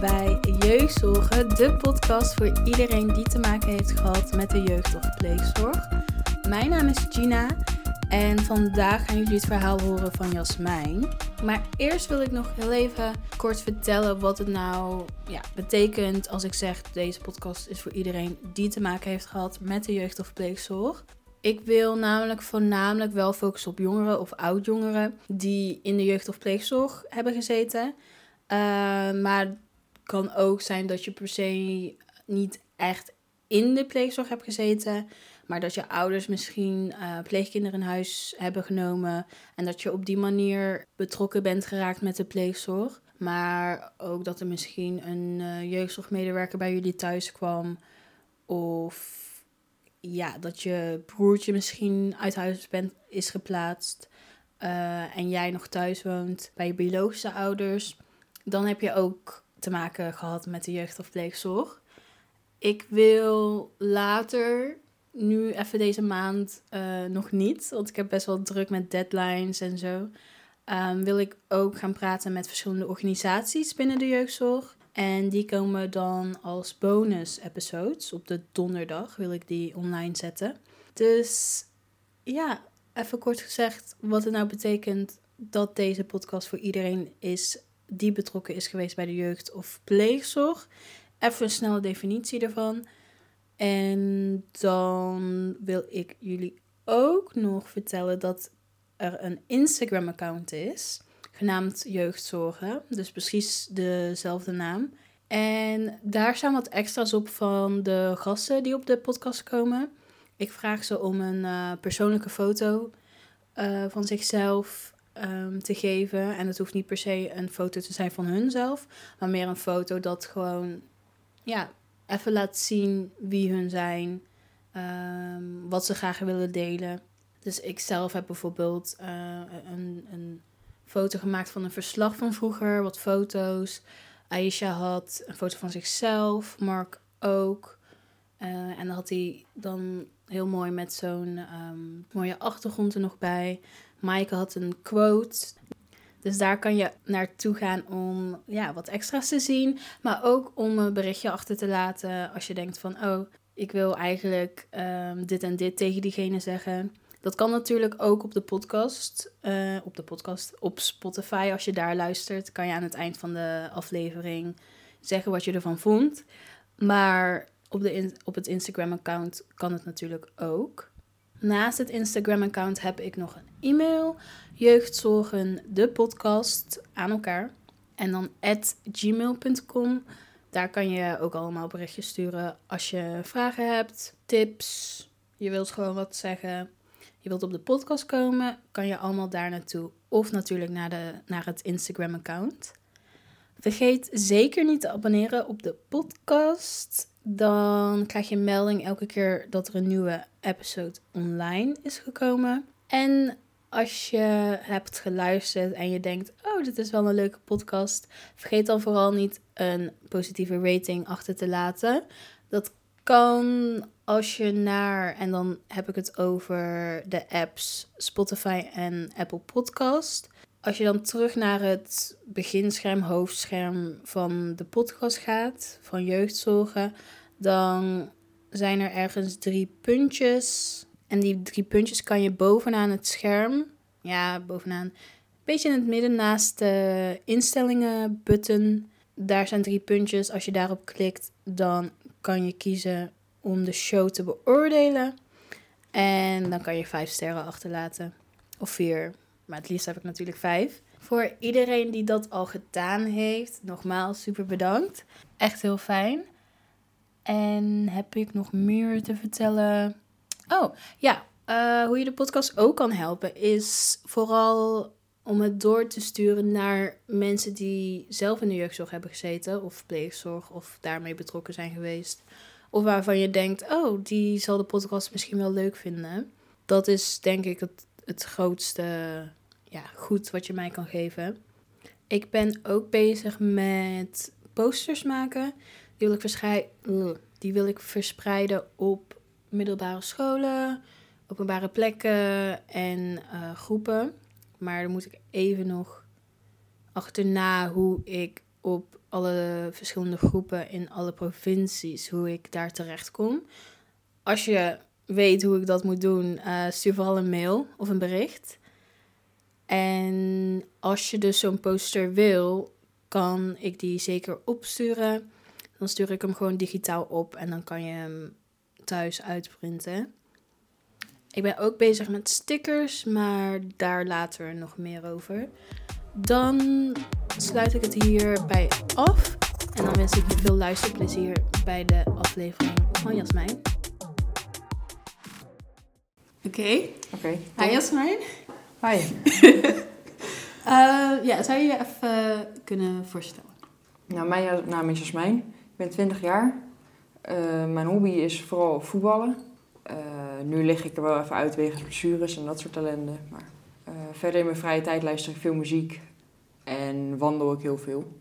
bij Jeugdzorgen, de podcast voor iedereen die te maken heeft gehad met de jeugd- of pleegzorg. Mijn naam is Gina en vandaag gaan jullie het verhaal horen van Jasmijn. Maar eerst wil ik nog heel even kort vertellen wat het nou ja, betekent als ik zeg deze podcast is voor iedereen die te maken heeft gehad met de jeugd- of pleegzorg. Ik wil namelijk voornamelijk wel focussen op jongeren of oud-jongeren die in de jeugd- of pleegzorg hebben gezeten. Uh, maar kan ook zijn dat je per se niet echt in de pleegzorg hebt gezeten, maar dat je ouders misschien uh, pleegkinderen in huis hebben genomen en dat je op die manier betrokken bent geraakt met de pleegzorg. Maar ook dat er misschien een uh, jeugdzorgmedewerker bij jullie thuis kwam of ja, dat je broertje misschien uit huis bent, is geplaatst uh, en jij nog thuis woont bij je biologische ouders, dan heb je ook te maken gehad met de jeugd- of pleegzorg. Ik wil later, nu even deze maand uh, nog niet, want ik heb best wel druk met deadlines en zo. Um, wil ik ook gaan praten met verschillende organisaties binnen de jeugdzorg. En die komen dan als bonus episodes. Op de donderdag wil ik die online zetten. Dus ja, even kort gezegd wat het nou betekent dat deze podcast voor iedereen is die betrokken is geweest bij de jeugd- of pleegzorg. Even een snelle definitie ervan. En dan wil ik jullie ook nog vertellen dat er een Instagram-account is genaamd Jeugdzorgen. Dus precies dezelfde naam. En daar staan wat extra's op van de gasten die op de podcast komen. Ik vraag ze om een uh, persoonlijke foto uh, van zichzelf um, te geven. En het hoeft niet per se een foto te zijn van hunzelf, maar meer een foto dat gewoon ja, even laat zien wie hun zijn, um, wat ze graag willen delen. Dus ik zelf heb bijvoorbeeld uh, een, een foto gemaakt van een verslag van vroeger, wat foto's. Aisha had een foto van zichzelf, Mark ook. Uh, en dan had hij dan heel mooi met zo'n um, mooie achtergrond er nog bij. Maaike had een quote. Dus daar kan je naartoe gaan om ja, wat extra's te zien. Maar ook om een berichtje achter te laten als je denkt van... oh, ik wil eigenlijk um, dit en dit tegen diegene zeggen. Dat kan natuurlijk ook op de podcast. Uh, op de podcast, op Spotify. Als je daar luistert, kan je aan het eind van de aflevering zeggen wat je ervan vond. Maar op, de op het Instagram-account kan het natuurlijk ook. Naast het Instagram-account heb ik nog een e-mail. Jeugdzorgen, de podcast, aan elkaar. En dan at gmail.com. Daar kan je ook allemaal berichtjes sturen als je vragen hebt, tips. Je wilt gewoon wat zeggen. Je wilt op de podcast komen, kan je allemaal daar naartoe. Of natuurlijk naar, de, naar het Instagram-account. Vergeet zeker niet te abonneren op de podcast. Dan krijg je een melding elke keer dat er een nieuwe episode online is gekomen. En als je hebt geluisterd en je denkt: Oh, dit is wel een leuke podcast. Vergeet dan vooral niet een positieve rating achter te laten. Dat kan als je naar, en dan heb ik het over de apps Spotify en Apple Podcast. Als je dan terug naar het beginscherm, hoofdscherm van de podcast gaat, van jeugdzorgen, dan zijn er ergens drie puntjes. En die drie puntjes kan je bovenaan het scherm, ja, bovenaan, een beetje in het midden naast de instellingen button. Daar zijn drie puntjes. Als je daarop klikt, dan kan je kiezen om de show te beoordelen. En dan kan je vijf sterren achterlaten. Of vier. Maar het liefst heb ik natuurlijk vijf. Voor iedereen die dat al gedaan heeft, nogmaals super bedankt. Echt heel fijn. En heb ik nog meer te vertellen? Oh, ja. Uh, hoe je de podcast ook kan helpen is vooral om het door te sturen naar mensen die zelf in de jeugdzorg hebben gezeten, of pleegzorg, of daarmee betrokken zijn geweest. Of waarvan je denkt, oh, die zal de podcast misschien wel leuk vinden. Dat is denk ik het, het grootste ja, goed wat je mij kan geven. Ik ben ook bezig met posters maken. Die wil ik, verschij- die wil ik verspreiden op middelbare scholen, openbare plekken en uh, groepen. Maar dan moet ik even nog achterna hoe ik op alle verschillende groepen in alle provincies hoe ik daar terecht kom. Als je weet hoe ik dat moet doen, uh, stuur vooral een mail of een bericht. En als je dus zo'n poster wil, kan ik die zeker opsturen. Dan stuur ik hem gewoon digitaal op en dan kan je hem thuis uitprinten. Ik ben ook bezig met stickers, maar daar later nog meer over. Dan sluit ik het hierbij af. En dan wens ik je veel luisterplezier bij de aflevering van Jasmijn. Oké. Oké. Hi Jasmijn. Hi. Uh, ja, zou je je even kunnen voorstellen? Nou, mijn naam is Jasmijn. Ik ben 20 jaar. Uh, mijn hobby is vooral voetballen. Uh, nu lig ik er wel even uit wegens blessures en dat soort ellende. Maar verder in mijn vrije tijd luister ik veel muziek en wandel ik heel veel.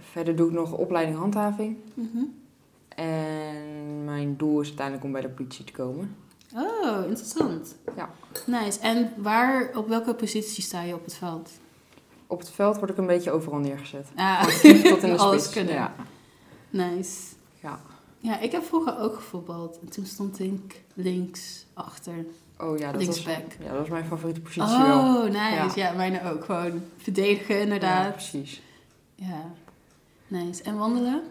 Verder doe ik nog opleiding handhaving. Mm En mijn doel is uiteindelijk om bij de politie te komen. Oh, interessant. Ja. Nice. En waar, op welke positie sta je op het veld? Op het veld word ik een beetje overal neergezet. Ah, tot in de alles spits. kunnen. Ja. Nice. Ja. Ja, ik heb vroeger ook gevoetbald. En toen stond ik links achter. Oh ja, dat was, ja, dat was mijn favoriete positie wel. Oh, nice. Ja, mijne ook. Gewoon verdedigen, Ja, inderdaad. precies. Ja. Nice. En wandelen?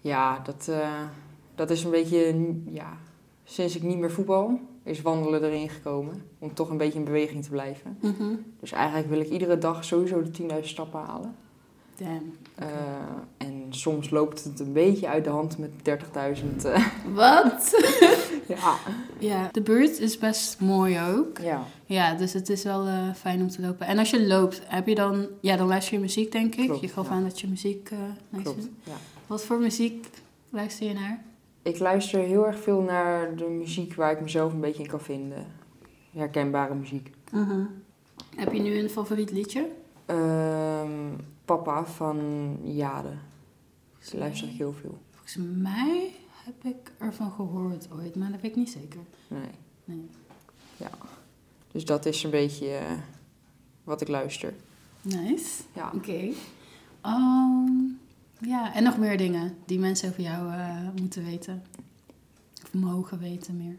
Ja, dat, eh, dat is een beetje, ja, sinds ik niet meer voetbal, is wandelen erin gekomen. Om toch een beetje in beweging te blijven. Mhm. Dus eigenlijk wil ik iedere dag sowieso de 10.000 stappen halen. Damn. Eh, en soms loopt het een beetje uit de hand met 30.000. eh, Wat? ja. ja, de buurt is best mooi ook. ja. Ja, dus het is wel eh, fijn om te lopen. En als je loopt, heb je dan... Ja, dan luister je muziek, denk ik. Klopt, je gaf ja. aan dat je muziek luistert. Klopt. Ja. Wat voor muziek luister je naar? Ik luister heel erg veel naar de muziek waar ik mezelf een beetje in kan vinden. Herkenbare muziek. Mhm. Heb je nu een favoriet liedje? Ehm, Papa van Jade. Die luister ik heel veel. Volgens mij heb ik ervan gehoord ooit, maar dat weet ik niet zeker. Nee. Nee. Ja. Dus dat is een beetje eh, wat ik luister. Nice. Ja. Oké. Ehm, ja, en nog meer dingen die mensen over jou eh, moeten weten. Of mogen weten meer.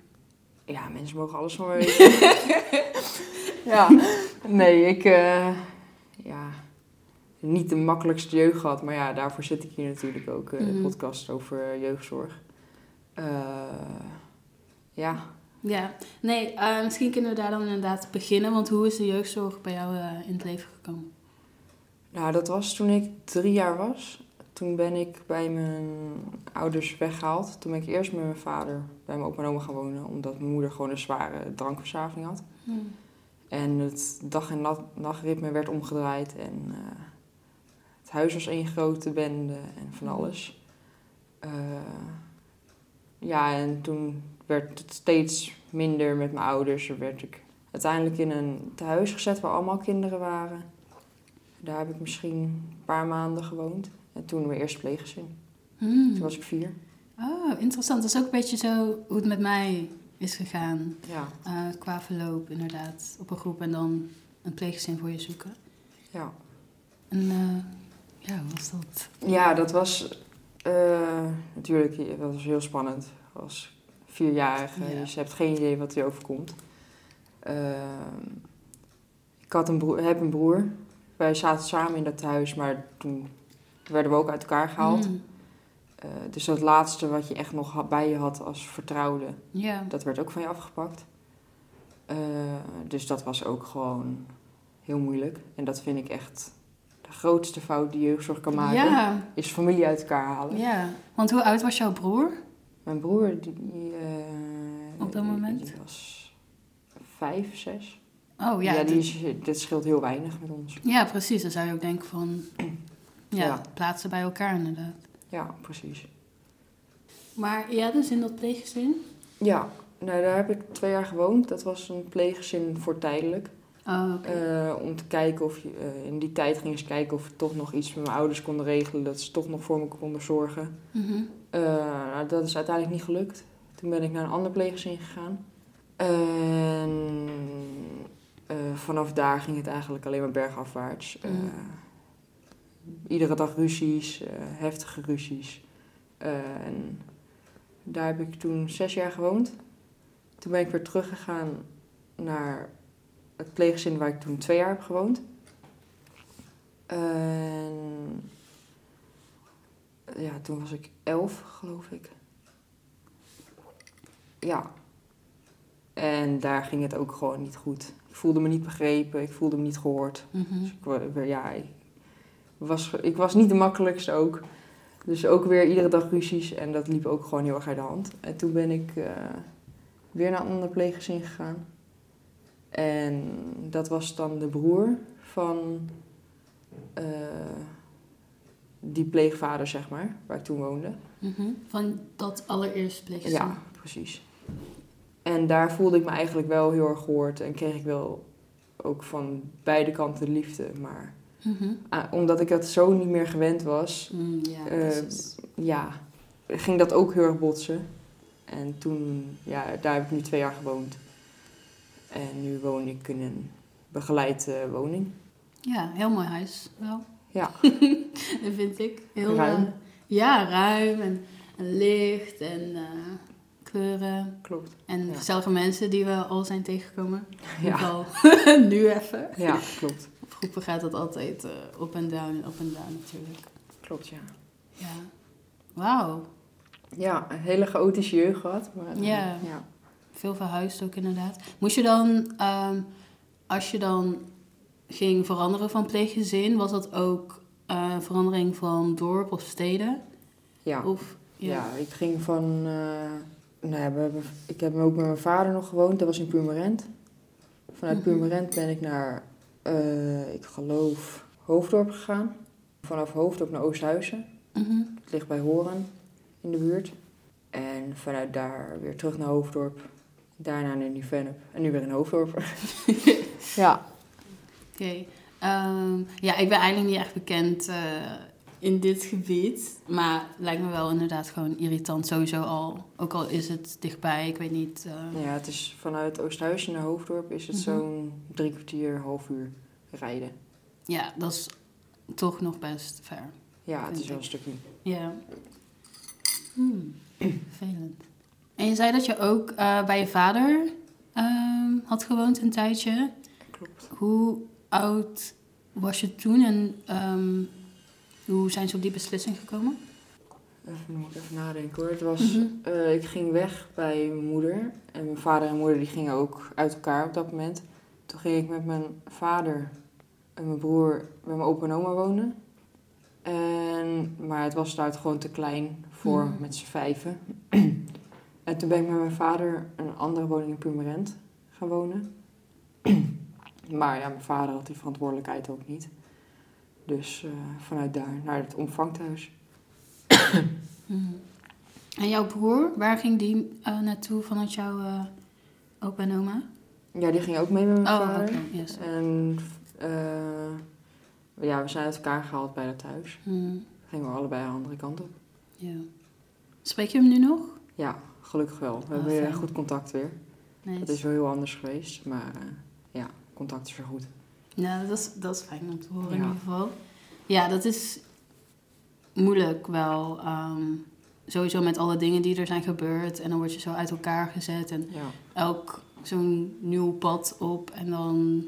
Ja, mensen mogen alles van me weten. ja. Nee, ik... eh, ja... Niet de makkelijkste jeugd gehad, maar ja, daarvoor zit ik hier natuurlijk ook. eh, Mhm. Een podcast over jeugdzorg. Eh, ja, Ja, nee, eh, misschien kunnen we daar dan inderdaad beginnen. Want hoe is de jeugdzorg bij jou eh, in het leven gekomen? Nou, dat was toen ik drie jaar was. Toen ben ik bij mijn ouders weggehaald. Toen ben ik eerst met mijn vader bij mijn opa en oma gaan wonen. Omdat mijn moeder gewoon een zware drankverslaving had. En het dag- en nachtritme werd omgedraaid. En eh, het huis was één grote bende en van alles. Eh, ja, en toen werd het steeds minder met mijn ouders. Er werd ik uiteindelijk in een tehuis gezet waar allemaal kinderen waren. Daar heb ik misschien een paar maanden gewoond. En toen mijn eerste pleeggezin. Hmm. Toen was ik vier. Oh, interessant. Dat is ook een beetje zo hoe het met mij is gegaan. Ja, eh, qua verloop, inderdaad. Op een groep en dan een pleeggezin voor je zoeken. ja. En eh, ja, hoe was dat? Ja, dat was eh, natuurlijk dat was heel spannend. Als vierjarige, Ja. dus je hebt geen idee wat je overkomt. Ehm, ik had een broer, heb een broer. Wij zaten samen in dat huis, maar toen werden we ook uit elkaar gehaald. Hmm. Eh, dus dat laatste wat je echt nog had- bij je had als vertrouwde, Ja. dat werd ook van je afgepakt. Eh, dus dat was ook gewoon heel moeilijk. En dat vind ik echt de grootste fout die jeugdzorg kan maken. Ja, Is familie uit elkaar halen. ja. Want hoe oud was jouw broer? Mijn broer, die, die, eh, Op dat moment? Die was vijf, zes. Oh Ja, ja, die dit- is, dit scheelt heel weinig met ons. ja, precies. Dan zou je ook denken van... Ja, Ja. plaatsen bij elkaar inderdaad. Ja, precies. Maar ja, dus in dat pleeggezin? Ja, nou, daar heb ik twee jaar gewoond. Dat was een pleeggezin voor tijdelijk. Oh. Eh, om te kijken of je, eh, in die tijd ging ze kijken of we toch nog iets met mijn ouders konden regelen. Dat ze toch nog voor me konden zorgen. Mhm. Eh, nou, dat is uiteindelijk niet gelukt. Toen ben ik naar een ander pleeggezin gegaan. En vanaf daar ging het eigenlijk alleen maar bergafwaarts. Mm. iedere dag ruzies, heftige ruzies. En daar heb ik toen zes jaar gewoond. Toen ben ik weer teruggegaan naar het pleeggezin waar ik toen twee jaar heb gewoond. En ja, toen was ik elf, geloof ik. Ja. En daar ging het ook gewoon niet goed. Ik voelde me niet begrepen, ik voelde me niet gehoord. Mhm. Dus ik, ja, ik was, ik was niet de makkelijkste ook. Dus ook weer iedere dag ruzies en dat liep ook gewoon heel erg uit de hand. En toen ben ik eh, weer naar een ander pleeggezin gegaan. En dat was dan de broer van eh, die pleegvader, zeg maar, waar ik toen woonde. Mhm. Van dat allereerste pleeggezin. Ja, precies. En daar voelde ik me eigenlijk wel heel erg gehoord en kreeg ik wel ook van beide kanten de liefde. Maar Mhm. ah, omdat ik dat zo niet meer gewend was, Mm, ja, Eh, ja, ging dat ook heel erg botsen. En toen, ja, daar heb ik nu twee jaar gewoond. En nu woon ik in een begeleid eh, woning. Ja, heel mooi huis wel. Ja. dat vind ik. Heel, Ruim. eh, ja, ruim en, en licht en eh, kleuren. Klopt. En Ja. gezellige mensen die we al zijn tegengekomen. Ja, nu even. ja klopt. Op groepen gaat dat altijd eh, op en down en op en down natuurlijk. Klopt, ja. Ja. Wauw. Ja, een hele chaotische jeugd gehad. Maar, Ja. ja. Veel verhuisd ook inderdaad. Moest je dan, ehm, als je dan ging veranderen van pleeggezin, was dat ook eh, verandering van dorp of steden? Ja. Of, Ja. ik ging van... eh, nou ja, we hebben, ik heb ook met mijn vader nog gewoond. Dat was in Purmerend. Vanuit Mhm. Purmerend ben ik naar, eh, ik geloof, Hoofddorp gegaan. Vanaf Hoofddorp naar Oosthuizen. Mhm. Het ligt bij Horen in de buurt. En vanuit daar weer terug naar Hoofddorp. Daarna naar Nieuw-Vennep. En nu weer in Hoofddorp. ja. Oké. Ehm, ja, ik ben eigenlijk niet echt bekend eh, in dit gebied. Maar het lijkt me wel inderdaad gewoon irritant sowieso al. Ook al is het dichtbij, ik weet niet. eh, ja, het is vanuit Oosthuizen naar Hoofddorp is het Mhm. zo'n drie kwartier, half uur rijden. ja, dat is toch nog best ver. Ja, het is wel een stukje. Ja. Hmm, vervelend. En je zei dat je ook eh, bij je vader ehm, had gewoond een tijdje. Klopt. Hoe oud was je toen en ehm, hoe zijn ze op die beslissing gekomen? Even, moet ik even nadenken hoor. Het was, Mhm. eh, ik ging weg bij mijn moeder. En mijn vader en moeder die gingen ook uit elkaar op dat moment. Toen ging ik met mijn vader en mijn broer bij mijn opa en oma wonen. En, maar het was daar gewoon te klein voor Mhm. met z'n vijven. En toen ben ik met mijn vader een andere woning in Purmerend gaan wonen. maar ja, mijn vader had die verantwoordelijkheid ook niet. Dus eh, vanuit daar naar het omvangthuis. Mhm. En jouw broer, waar ging die eh, naartoe vanuit jouw eh opa en oma? Ja, die ging ook mee met mijn Oh, vader. yes. En ja, we zijn uit elkaar gehaald bij dat thuis. Mhm, Gingen we allebei een andere kant op. ja. Spreek je hem nu nog? Ja, gelukkig wel. We Ah, hebben weer goed contact weer. Nee. Het is wel heel anders geweest, maar eh, ja, contact is weer goed. Ja, dat is, dat is fijn om te horen in ieder geval. Ja, dat is moeilijk wel. ehm, sowieso met alle dingen die er zijn gebeurd. En dan word je zo uit elkaar gezet. En Ja, elk zo'n nieuw pad op. En dan...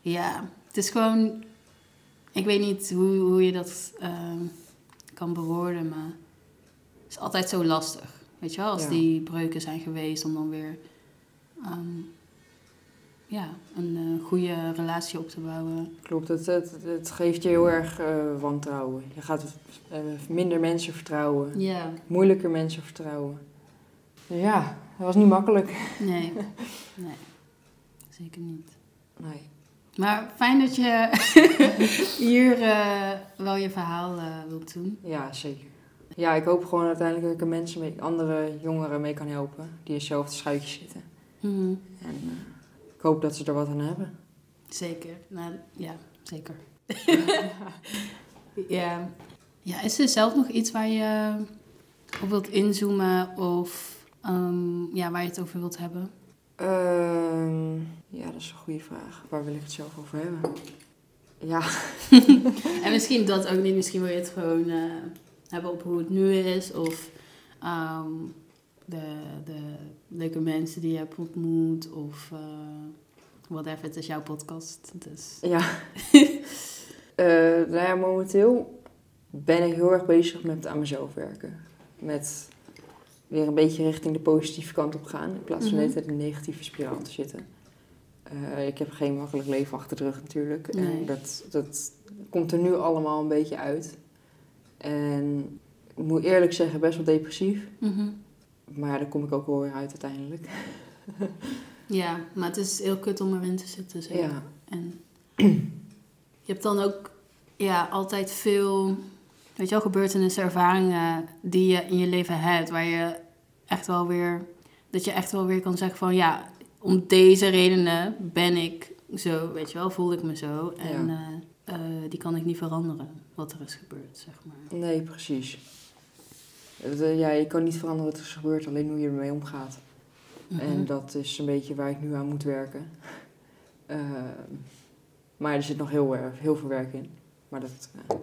Ja, het is gewoon... Ik weet niet hoe, hoe je dat ehm, kan bewoorden, maar... Het is altijd zo lastig. Weet je wel, als Ja. die breuken zijn geweest, om dan weer... ehm, ja, een eh, goede relatie op te bouwen. klopt. Het, het, het geeft je heel erg eh, wantrouwen. Je gaat eh, minder mensen vertrouwen. Ja. Moeilijker mensen vertrouwen. Ja, dat was niet makkelijk. Nee, nee. Zeker niet. Nee. Maar fijn dat je hier wel je verhaal wilt doen. Ja, zeker. Ja, ik hoop gewoon uiteindelijk dat ik er mensen mee, andere jongeren mee kan helpen. Die in hetzelfde schuitje zitten. Mhm. En eh, ik hoop dat ze er wat aan hebben. Zeker. Nou, ja, zeker. ja. ja, is er zelf nog iets waar je op wilt inzoomen of ehm, ja, waar je het over wilt hebben? Ehm, ja, dat is een goede vraag. Waar wil ik het zelf over hebben? Ja, En misschien dat ook niet. Misschien wil je het gewoon eh, hebben op hoe het nu is. Of ehm, de, de leuke mensen die je hebt ontmoet. Of uh, whatever. Het is jouw podcast. Dus. ja. Eh, nou ja, momenteel ben ik heel erg bezig met aan mezelf werken. Met weer een beetje richting de positieve kant op gaan. In plaats van Mhm. net in de negatieve spiraal te zitten. Eh, ik heb geen makkelijk leven achter de rug natuurlijk. Nee. En dat, dat komt er nu allemaal een beetje uit. En ik moet eerlijk zeggen, best wel depressief. Mhm. Maar daar kom ik ook wel weer uit uiteindelijk. Ja, maar het is heel kut om erin te zitten. Zeker. Ja, En je hebt dan ook ja, altijd veel, weet je wel, gebeurtenissen, ervaringen die je in je leven hebt, waar je echt wel weer, dat je echt wel weer kan zeggen van ja, om deze redenen ben ik zo, weet je wel, voel ik me zo. En Ja. eh, eh, die kan ik niet veranderen, wat er is gebeurd, zeg maar. nee, precies. Eh, ja, je kan niet veranderen wat er is gebeurd, alleen hoe je ermee omgaat. En Mhm. dat is een beetje waar ik nu aan moet werken. Ehm, maar er zit nog heel, erg, heel veel werk in. Maar dat, eh,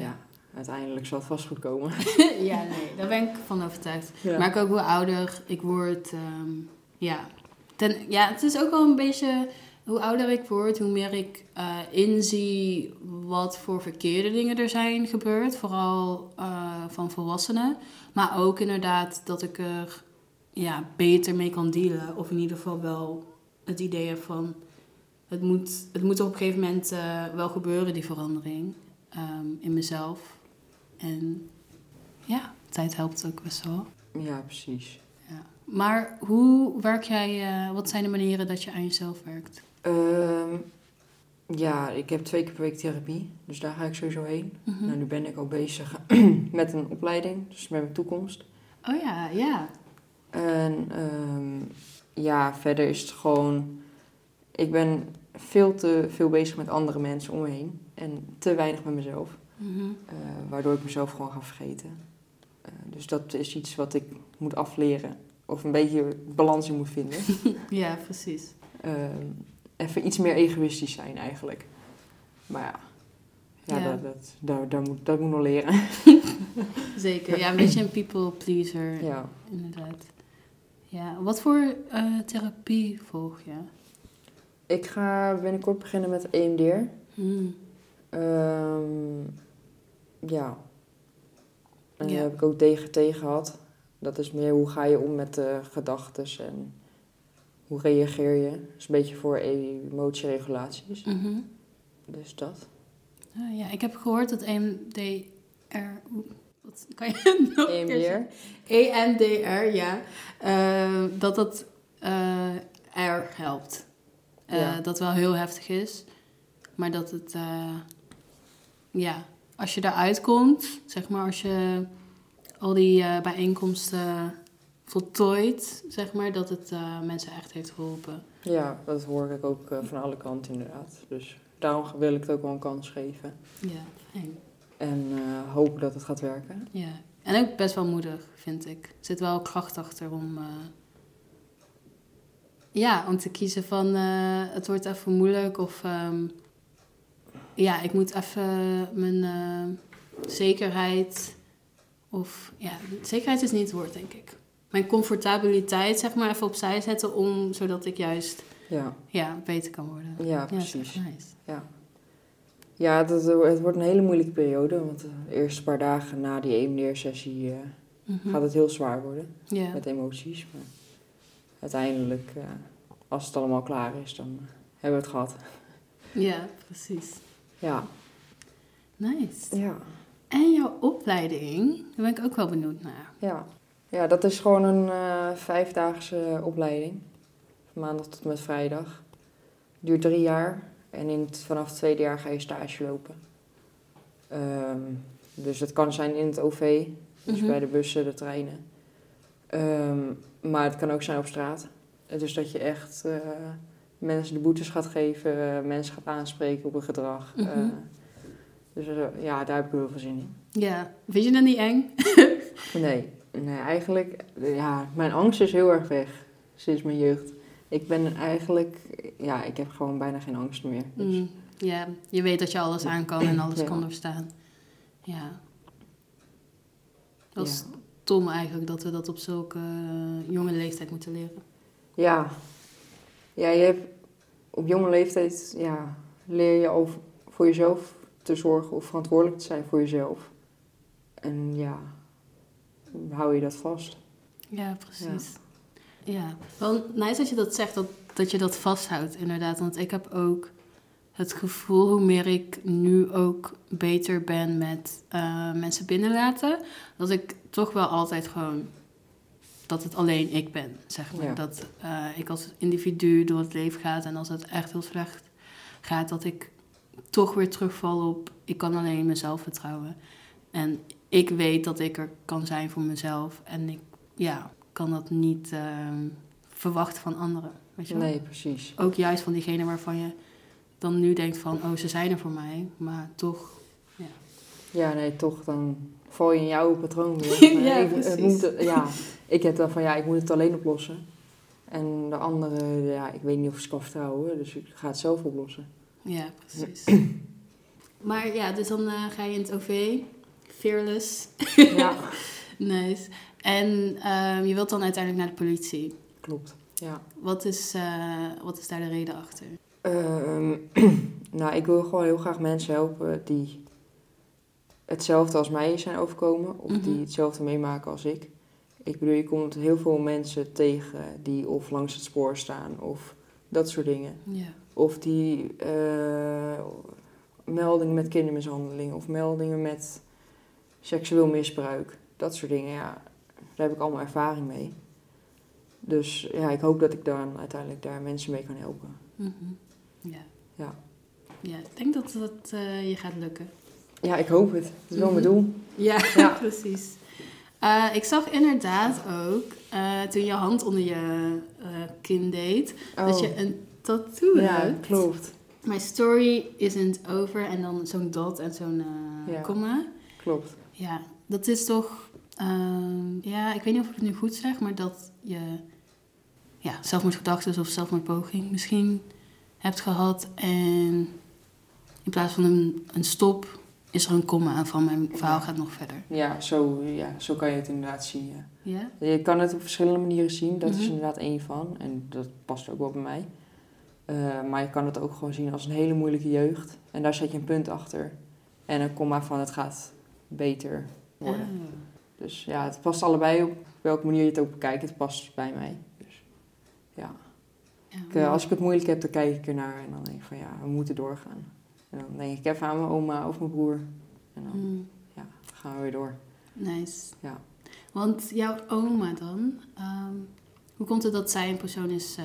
ja. uiteindelijk zal het vast goed komen. ja, nee, daar ben ik van overtuigd. Ja. Maar ik ook hoe ouder ik word. ehm, ja. Ten, ja, het is ook wel een beetje hoe ouder ik word, hoe meer ik eh, inzie wat voor verkeerde dingen er zijn gebeurd. Vooral eh, van volwassenen. Maar ook inderdaad dat ik er ja, beter mee kan dealen. Of in ieder geval wel het idee heb van... Het moet, het moet op een gegeven moment eh, wel gebeuren, die verandering. ehm, in mezelf. En ja, tijd helpt ook best wel. ja, precies. Ja. Maar hoe werk jij, wat zijn de manieren dat je aan jezelf werkt? Ehm, ja, ik heb twee keer per week therapie. Dus daar ga ik sowieso heen. Nou, nu ben ik ook bezig met een opleiding. Dus met mijn toekomst. Oh ja, ja. En ehm, ja, verder is het gewoon... Ik ben veel te veel bezig met andere mensen om me heen. En te weinig met mezelf. Mhm. eh, waardoor ik mezelf gewoon ga vergeten. Eh, dus dat is iets wat ik moet afleren. Of een beetje balans in moet vinden. Ja, precies. Ehm, even iets meer egoïstisch zijn eigenlijk. Maar ja, ja, Ja. Dat, dat, daar, daar moet, dat moet nog leren. Zeker. Ja, een beetje een people pleaser, ja. inderdaad. Ja, wat voor eh, therapie volg je? Ik ga binnenkort beginnen met EMDR. Hmm. Ehm, ja. En Ja. daar heb ik ook DGT gehad. Dat is meer hoe ga je om met de gedachten en hoe reageer je. Dat is een beetje voor emotieregulaties. Mhm. Dus dat. Ah, ja, ik heb gehoord dat EMDR... Wat kan je nog een keer zeggen? EMDR? EMDR, ja. Eh, dat dat erg helpt. Eh, Ja. Dat wel heel heftig is. Maar dat het... ja, als je daaruit komt, zeg maar, als je al die bijeenkomsten voltooit, zeg maar, dat het eh, mensen echt heeft geholpen. Ja, dat hoor ik ook eh, van alle kanten inderdaad. Dus daarom wil ik het ook wel een kans geven. Ja, fijn. En eh, hopen dat het gaat werken. Ja. En ook best wel moedig, vind ik. Er zit wel kracht achter om... ja, om te kiezen van het wordt even moeilijk of... ehm, ja, ik moet even mijn zekerheid... Of ja, zekerheid is niet het woord, denk ik. Mijn comfortabiliteit, zeg maar, even opzij zetten om... Zodat ik juist, Ja, ja, beter kan worden. ja Ja, precies. echt nice. Ja, ja dat, het wordt een hele moeilijke periode. Want de eerste paar dagen na die EMDR-sessie eh, Mhm. gaat het heel zwaar worden. Ja. Met emoties. Maar uiteindelijk, eh, als het allemaal klaar is, dan hebben we het gehad. ja, precies. Ja, Nice. ja, En jouw opleiding, daar ben ik ook wel benieuwd naar. ja. Ja, dat is gewoon een eh, vijfdaagse opleiding. Van maandag tot en met vrijdag. Duurt drie jaar. En in het, vanaf het tweede jaar ga je stage lopen. Ehm, dus het kan zijn in het OV. Dus Mhm. bij de bussen, de treinen. Ehm, maar het kan ook zijn op straat. Dus dat je echt eh, mensen de boetes gaat geven, eh, mensen gaat aanspreken op hun gedrag. Mhm. Dus ja, daar heb ik heel veel zin in. Ja, vind je dat niet eng? Nee, nee eigenlijk, ja, mijn angst is heel erg weg sinds mijn jeugd. Ik ben eigenlijk, ja, ik heb gewoon bijna geen angst meer. Dus, Mm, Ja, je weet dat je alles aan kan en alles Ja. kan doorstaan. Ja. Dat is Ja. stom eigenlijk dat we dat op zulke eh, jonge leeftijd moeten leren. Ja. Ja, je hebt op jonge leeftijd, ja, leer je al voor jezelf te zorgen of verantwoordelijk te zijn voor jezelf. En ja, hou je dat vast. Ja, precies. Ja, wel nice dat je dat zegt, dat, dat je dat vasthoudt inderdaad. Want ik heb ook het gevoel, hoe meer ik nu ook beter ben met eh, mensen binnenlaten, dat ik toch wel altijd gewoon, dat het alleen ik ben, zeg maar. Ja. Dat eh, ik als individu door het leven ga en als het echt heel slecht gaat, dat ik toch weer terugval op, ik kan alleen mezelf vertrouwen. En ik weet dat ik er kan zijn voor mezelf en ik ja, kan dat niet ehm, verwachten van anderen. Weet je wel? Nee, precies. Ook juist van diegene waarvan je dan nu denkt van, oh, ze zijn er voor mij, maar toch. Ja, nee, toch, dan val je in jouw patroon weer. Ja, ik, het precies. moet, ja, ik heb dan van, ja, ik moet het alleen oplossen. En de andere, ja, ik weet niet of ik ze kan vertrouwen, dus ik ga het zelf oplossen. Ja, precies. maar ja, dus dan eh, ga je in het OV, fearless, Ja, nice. En ehm, je wilt dan uiteindelijk naar de politie. klopt. Ja. Wat is, eh, wat is daar de reden achter? Ehm, nou, ik wil gewoon heel graag mensen helpen die hetzelfde als mij zijn overkomen. Of die Mhm. hetzelfde meemaken als ik. Ik bedoel, je komt heel veel mensen tegen die of langs het spoor staan of dat soort dingen. Of die eh, meldingen met kindermishandeling of meldingen met seksueel misbruik. Dat soort dingen, ja. Daar heb ik allemaal ervaring mee. Dus ja, ik hoop dat ik dan uiteindelijk daar mensen mee kan helpen. Mhm. Ja. Ja. Ja, ik denk dat dat eh, je gaat lukken. Ja, ik hoop het. Dat is wel mijn Mhm. doel. Ja, Ja. precies. Eh, ik zag inderdaad ook, eh, toen je hand onder je kin deed, dat je een tattoo Oh. ja, hebt. klopt. My story isn't over en dan zo'n dot en zo'n Ja. komma. Klopt. Ja, dat is toch, ehm, ja, ik weet niet of ik het nu goed zeg, maar dat je ja, zelfmoordgedachten of zelfmoordpoging misschien hebt gehad en in plaats van een, een stop is er een komma en van mijn verhaal gaat nog verder. Ja zo, ja, zo kan je het inderdaad zien. Ja. Ja? Je kan het op verschillende manieren zien. Dat is Mhm. inderdaad één van. En dat past ook wel bij mij. Eh, maar je kan het ook gewoon zien als een hele moeilijke jeugd. En daar zet je een punt achter. En een komma van het gaat beter worden. Ah. Dus ja, het past allebei op welke manier je het ook bekijkt. Het past bij mij. Dus ja. Ja, Ik, eh, als ik het moeilijk heb, dan kijk ik ernaar. En dan denk ik van ja, we moeten doorgaan. En dan denk ik even aan mijn oma of mijn broer. En dan Mm, ja, gaan we weer door. nice. Ja. Want jouw oma dan, ehm, hoe komt het dat zij een persoon is eh,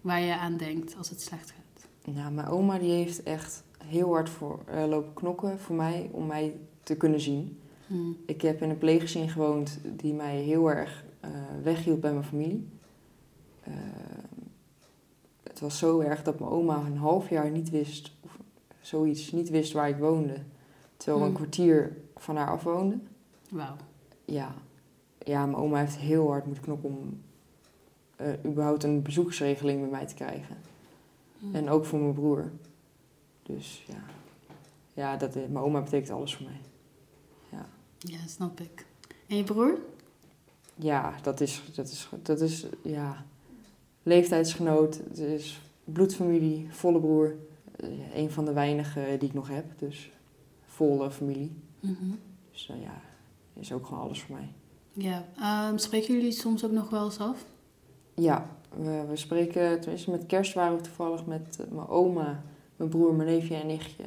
waar je aan denkt als het slecht gaat? Nou, mijn oma die heeft echt heel hard voor, eh, lopen knokken voor mij om mij te kunnen zien. Mm, Ik heb in een pleeggezin gewoond die mij heel erg eh, weghield bij mijn familie. Eh, het was zo erg dat mijn oma een half jaar niet wist, of zoiets, niet wist waar ik woonde. Terwijl we een Hmm. kwartier van haar af woonden. Wauw. Ja. ja, mijn oma heeft heel hard moeten knokken om eh, überhaupt een bezoeksregeling bij mij te krijgen. Mm. En ook voor mijn broer. Dus ja, ja dat, mijn oma betekent alles voor mij. Ja, snap ik. En je broer? Ja, dat is, dat is, dat is ja, leeftijdsgenoot. Het is bloedfamilie, volle broer. Eh, een van de weinigen die ik nog heb. Dus volle familie. Mhm. Dus eh, ja, is ook gewoon alles voor mij. Ja, ehm, spreken jullie soms ook nog wel eens af? Ja, we, we spreken, tenminste met kerst waren we toevallig met eh, mijn oma, mijn broer, mijn neefje en nichtje.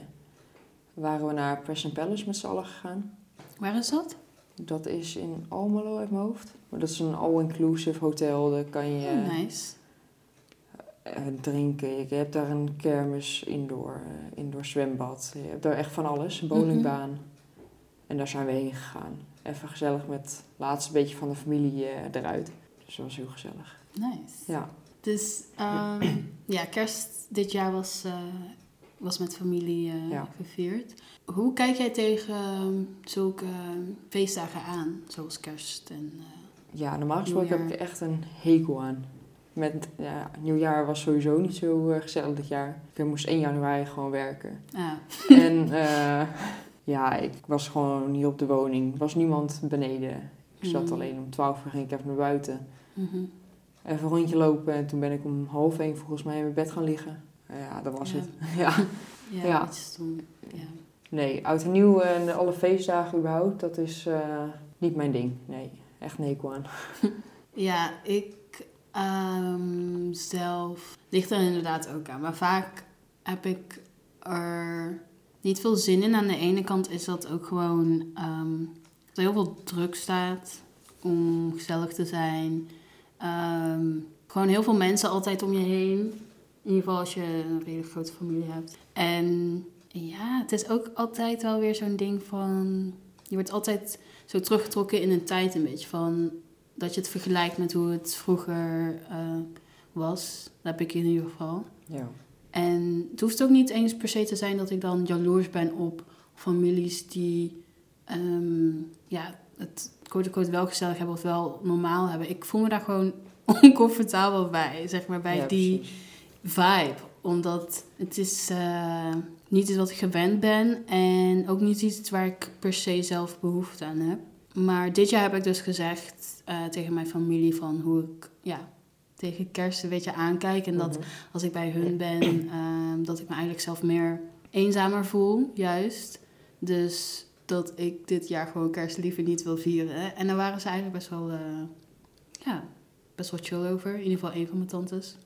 Waren we naar Preston Palace met z'n allen gegaan. Waar is dat? Dat is in Almelo uit mijn hoofd. Maar dat is een all-inclusive hotel. Daar kan je Oh, nice. eh, drinken. Je hebt daar een kermis, indoor, eh, indoor zwembad. Je hebt daar echt van alles. Een bowlingbaan. En daar zijn we heen gegaan. Even gezellig met het laatste beetje van de familie eh, eruit. Dus dat was heel gezellig. Nice. Ja. Dus ehm, ja, kerst dit jaar was, was met familie eh, Ja. gevierd. Hoe kijk jij tegen ehm, zulke feestdagen aan, zoals kerst en... eh, Ja, normaal gesproken heb ik er echt een hekel aan. Met ja, nieuwjaar was sowieso niet zo eh, gezellig dit jaar. Ik moest 1 januari gewoon werken. Ah, en ja, ik was gewoon hier op de woning. Er was niemand beneden. Ik zat Mm. alleen om 12 uur ging ik even naar buiten. mhm. Even een rondje lopen en toen ben ik om half één volgens mij in mijn bed gaan liggen. Ja, dat was Ja. het. Ja. Ja, Ja. stom. Ja. Nee, oud en nieuw en alle feestdagen überhaupt, dat is eh, niet mijn ding. Nee, echt hekel aan. Ja, ik ehm, zelf ligt er inderdaad ook aan. Maar vaak heb ik er niet veel zin in. Aan de ene kant is dat ook gewoon ehm, dat er heel veel druk staat om gezellig te zijn. Ehm, gewoon heel veel mensen altijd om je heen. In ieder geval als je een redelijk grote familie hebt. En ja, het is ook altijd wel weer zo'n ding van... Je wordt altijd zo teruggetrokken in een tijd een beetje van dat je het vergelijkt met hoe het vroeger eh, was. Dat heb ik in ieder geval. Ja. En het hoeft ook niet eens per se te zijn dat ik dan jaloers ben op families die ehm, ja, het quote-unquote wel gezellig hebben of wel normaal hebben. Ik voel me daar gewoon oncomfortabel bij, zeg maar, bij Ja, die precies. Vibe. Omdat het is eh, niet iets wat ik gewend ben en ook niet iets waar ik per se zelf behoefte aan heb. Maar dit jaar heb ik dus gezegd eh, tegen mijn familie van hoe ik ja, tegen kerst een beetje aankijk. En dat Mhm. als ik bij hun ben, ehm, dat ik me eigenlijk zelf meer eenzamer voel, juist. Dus dat ik dit jaar gewoon kerst liever niet wil vieren. En daar waren ze eigenlijk best wel, eh, ja, best wel chill over. In ieder geval één van mijn tantes.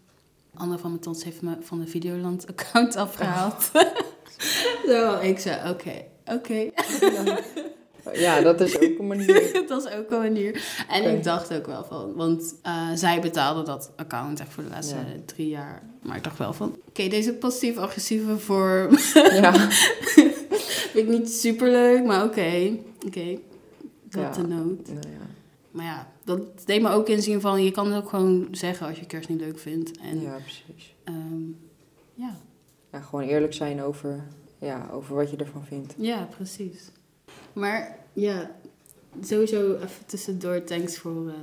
Een andere van mijn tantes heeft me van de Videoland-account afgehaald. Zo, ik zei, oké, oké. Ja, dat is ook een manier. dat is ook een manier. En ik dacht ook wel van, want eh, zij betaalde dat account echt voor de laatste Ja. drie jaar. Maar ik dacht wel van, oké, deze passief-agressieve vorm Ja, vind ik niet super leuk, maar oké, oké, the note. nou ja. Maar ja, dat deed me ook inzien van, je kan het ook gewoon zeggen als je kerst niet leuk vindt. En ja, precies. ehm, ja, Ja, gewoon eerlijk zijn over, ja, over wat je ervan vindt. ja, precies. Maar ja, sowieso even tussendoor, thanks voor eh,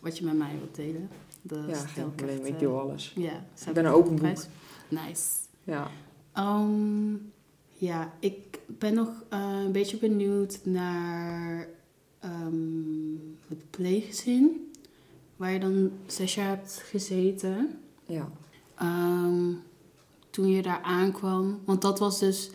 wat je met mij wilt delen. Dat Ja, geen probleem. Ik eh, deel alles. Ja, Ik ben een op open boek. prijs. Nice. Ja. Ehm, ja, ik ben nog eh, een beetje benieuwd naar ehm, het pleeggezin. Waar je dan zes jaar hebt gezeten. Ja. Ehm, toen je daar aankwam. Want dat was dus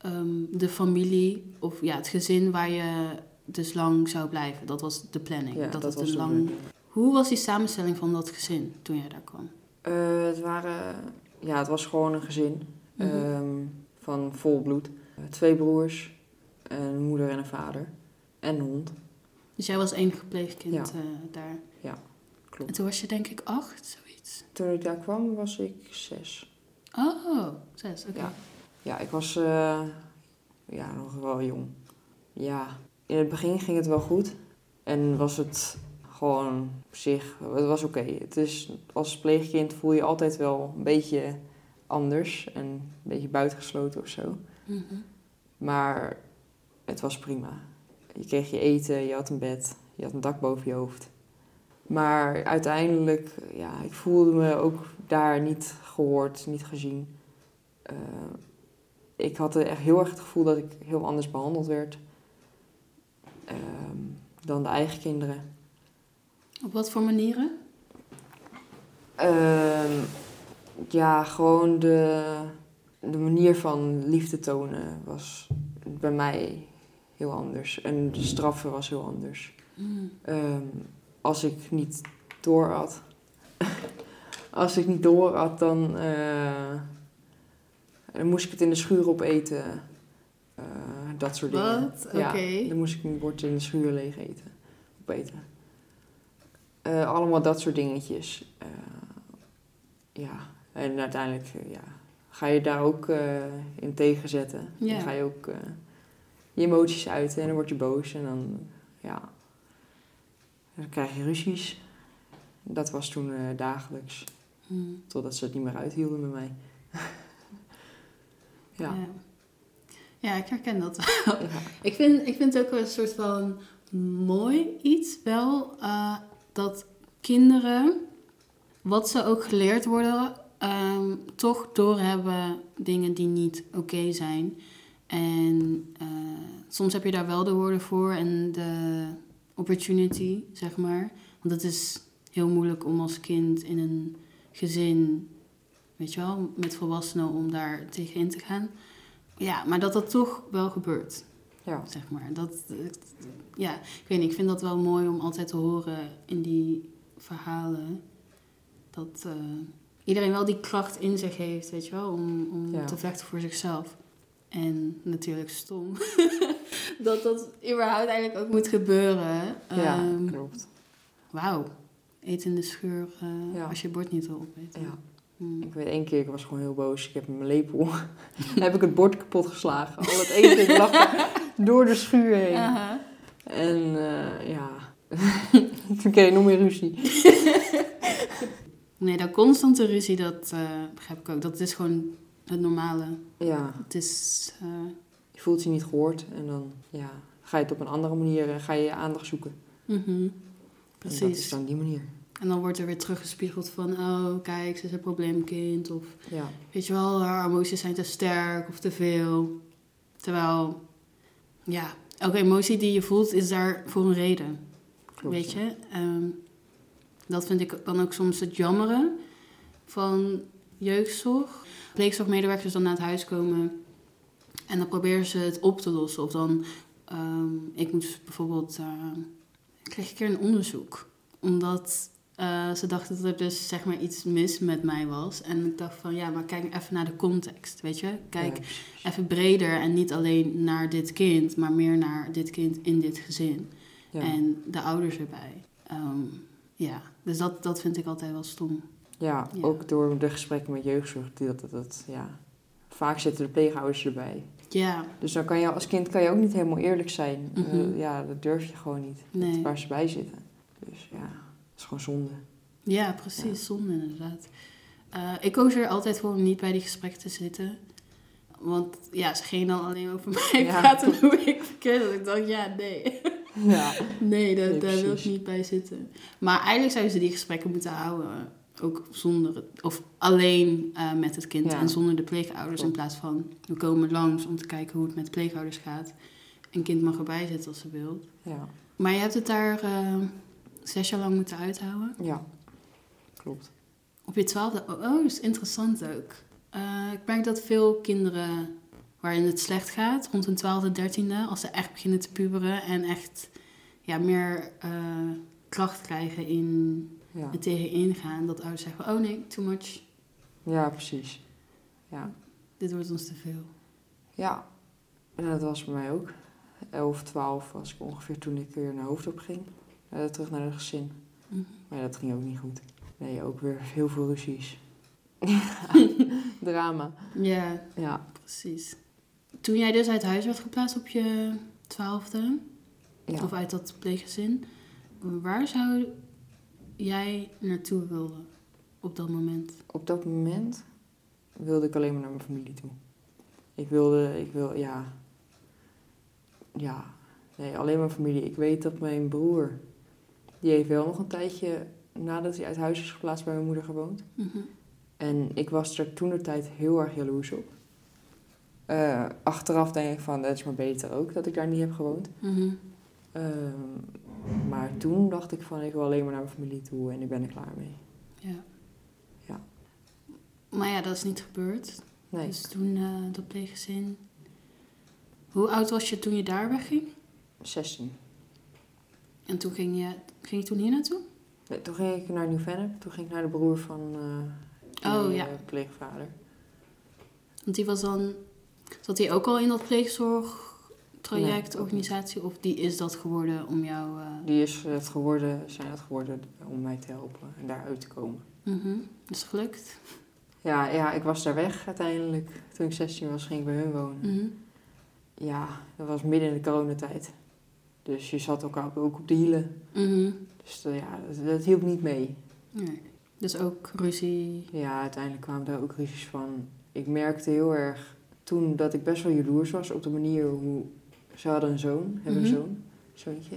ehm, de familie, of ja, het gezin waar je dus lang zou blijven. Dat was de planning. Ja, dat, was een lang... Hoe was die samenstelling van dat gezin toen jij daar kwam? Eh, het waren, ja, het was gewoon een gezin ehm, van vol bloed. Eh, twee broers, een moeder en een vader. En hond, Dus jij was enige pleegkind Ja. eh, daar. klopt. En toen was je denk ik acht, zoiets. Toen ik daar kwam was ik zes. Oh, zes, oké. Ja. Ja, ik was eh, ja, nog wel jong. Ja, in het begin ging het wel goed. En was het gewoon op zich, het was oké. Het is, als pleegkind voel je altijd wel een beetje anders en een beetje buitengesloten of zo. Mhm. Maar het was prima. Je kreeg je eten, je had een bed, je had een dak boven je hoofd. Maar uiteindelijk, ja, ik voelde me ook daar niet gehoord, niet gezien. Eh, ik had echt heel erg het gevoel dat ik heel anders behandeld werd ehm, dan de eigen kinderen. Op wat voor manieren? Ehm, ja, gewoon de, de manier van liefde tonen was bij mij heel anders. En de straffen was heel anders. Mm. Als ik niet door had. als ik niet door had, dan, eh, dan moest ik het in de schuur opeten. Eh, dat soort dingen. Ja, dan moest ik mijn bord in de schuur leeg eten. Opeten. Eh, allemaal dat soort dingetjes. Ja, en uiteindelijk ja, ga je daar ook in tegenzetten. Ja. Dan ga je ook je emoties uiten en dan word je boos. En dan, ja, dan krijg je ruzies. Dat was toen eh, dagelijks. Mm. Totdat ze het niet meer uithielden met mij. ja. ja. Ja, ik herken dat wel. ja. Ik vind, ik vind het ook wel een soort van mooi iets wel eh, dat kinderen wat ze ook geleerd worden, ehm, toch doorhebben dingen die niet oké zijn. En eh, soms heb je daar wel de woorden voor en de opportunity, zeg maar. Want het is heel moeilijk om als kind in een gezin, weet je wel, met volwassenen om daar tegenin te gaan. Ja, maar dat dat toch wel gebeurt, Ja, zeg maar. Dat, ja, ik weet niet, ik vind dat wel mooi om altijd te horen in die verhalen. Dat eh, iedereen wel die kracht in zich heeft, weet je wel, om, om Ja. te vechten voor zichzelf. En natuurlijk stom. dat dat überhaupt eigenlijk ook moet gebeuren. ja Ehm, klopt. Wauw. Eet in de scheur eh, Ja. als je bord niet wil opeten. Ja. Hmm. Ik weet één keer, ik was gewoon heel boos. Ik heb mijn lepel heb ik het bord kapot geslagen. Al het eten lag door de schuur heen. En eh, ja, toen kreeg ik nog meer ruzie. Nee, dat constante ruzie, dat eh, begrijp ik ook. Dat is gewoon het normale. Ja, Het is... eh, je voelt je niet gehoord en dan ja, ga je het op een andere manier, eh, ga je je aandacht zoeken. mhm. En dat is Precies. dan die manier. En dan wordt er weer teruggespiegeld van... Oh, kijk, ze is een probleemkind. Of Ja, weet je wel, haar emoties zijn te sterk of te veel. Terwijl, ja, elke emotie die je voelt is daar voor een reden. klopt. weet ja. je? Ehm, dat vind ik dan ook soms het jammere van jeugdzorg. Pleegzorgmedewerkers dan naar het huis komen en dan proberen ze het op te lossen. Of dan, ehm, ik moest bijvoorbeeld, eh, ik kreeg een keer een onderzoek. Omdat eh, ze dachten dat er dus zeg maar iets mis met mij was. En ik dacht van, ja, maar kijk even naar de context, weet je? Kijk Ja, even breder en niet alleen naar dit kind, maar meer naar dit kind in dit gezin. Ja. En de ouders erbij. Ehm, ja, dus dat, dat vind ik altijd wel stom. Ja, Ja. ook door de gesprekken met jeugdzorg. Dat, dat, dat, ja. Vaak zitten de pleegouders erbij. Ja, Dus dan kan je als kind kan je ook niet helemaal eerlijk zijn. Mhm. Ja, dat durf je gewoon niet. Nee. Waar ze bij zitten. Dus ja, dat is gewoon zonde. ja precies. Ja. Zonde inderdaad. Eh, ik koos er altijd voor om niet bij die gesprekken te zitten. Want ja, ze gingen dan alleen over mij Ja. praten hoe ik verkeerd was. Ik dacht, ja, nee. Ja, Nee, daar, Nee, daar wil ik niet bij zitten. Maar eigenlijk zouden ze die gesprekken moeten houden. Ook zonder het, of alleen eh, met het kind Ja. en zonder de pleegouders. In plaats van, we komen langs om te kijken hoe het met de pleegouders gaat. Een kind mag erbij zitten als ze wil. ja, Maar je hebt het daar eh, zes jaar lang moeten uithouden. ja. Klopt. Op je twaalfde, oh, oh, dat is interessant ook. Eh, ik merk dat veel kinderen waarin het slecht gaat, rond hun twaalfde, dertiende, als ze echt beginnen te puberen en echt ja, meer kracht krijgen in Ja, het tegenin gaan, dat ouders zeggen, oh nee, too much, ja precies. Ja. dit wordt ons te veel. Ja, en dat was bij mij ook. 11, 12 was ik ongeveer toen ik weer naar hoofdop ging. Eh, terug naar het gezin. Mhm. Maar dat ging ook niet goed. Nee, ook weer heel veel ruzies. Drama. Ja, Ja, precies. Toen jij dus uit huis werd geplaatst op je twaalfde, ja. of uit dat pleeggezin, waar zou jij naartoe willen op dat moment? Op dat moment wilde ik alleen maar naar mijn familie toe. Ik wilde, ik wil, ja. Ja, nee, alleen mijn familie. Ik weet dat mijn broer, die heeft wel nog een tijdje nadat hij uit huis is geplaatst bij mijn moeder gewoond. Mhm. En ik was er toen de tijd heel erg jaloers op. Eh, achteraf denk ik van, dat is maar beter ook dat ik daar niet heb gewoond. Mhm. Ehm, maar toen dacht ik van, ik wil alleen maar naar mijn familie toe en ik ben er klaar mee. Ja. Ja. Maar ja, dat is niet gebeurd. Nee, Dus toen eh, dat pleeggezin. Hoe oud was je toen je daar wegging? 16. En toen ging je, ging je toen hier naartoe? Nee, toen ging ik naar Nieuw-Vennep. Toen ging ik naar de broer van eh Oh, ja. eh, pleegvader. Want die was dan, zat hij ook al in dat Nee, ook organisatie? Of die is dat geworden om jou... eh, Die is het geworden, zijn het geworden om mij te helpen en daaruit te komen. mhm. Is het gelukt? Ja, ja, ik was daar weg uiteindelijk. Toen ik 16 was, ging ik bij hun wonen. Mhm. Ja, dat was midden in de coronatijd. Dus je zat elkaar ook op de hielen. Mhm. Dus eh, ja, dat, dat hielp niet mee. Nee. Dus ook ruzie. Ja, uiteindelijk kwamen daar ook ruzies van. Ik merkte heel erg toen dat ik best wel jaloers was op de manier hoe... Ze hadden een zoon, hebben Mhm. een zoon, zoontje.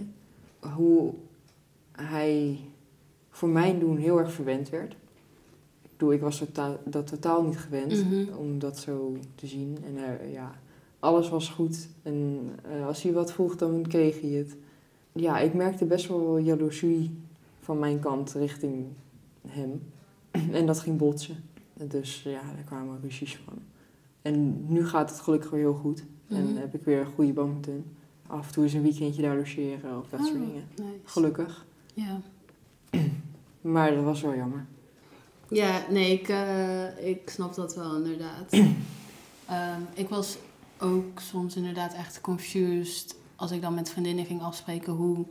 Hoe hij voor mijn doen heel erg verwend werd. bedoel, ik was totaal, dat totaal niet gewend Mhm. om dat zo te zien. En eh, ja, alles was goed. En eh, als hij wat vroeg, dan kreeg hij het. Ja, ik merkte best wel jaloezie van mijn kant richting hem. En dat ging botsen. Dus ja, daar kwamen ruzies van. En nu gaat het gelukkig weer heel goed. En Mhm. heb ik weer een goede hem. Af en toe is een weekendje daar logeren of dat soort Oh, dingen. nice. Gelukkig. Ja. Maar dat was wel jammer. Ja, nee, ik, eh, ik snap dat wel inderdaad. Ehm, ik was ook soms inderdaad echt confused als ik dan met vriendinnen ging afspreken hoe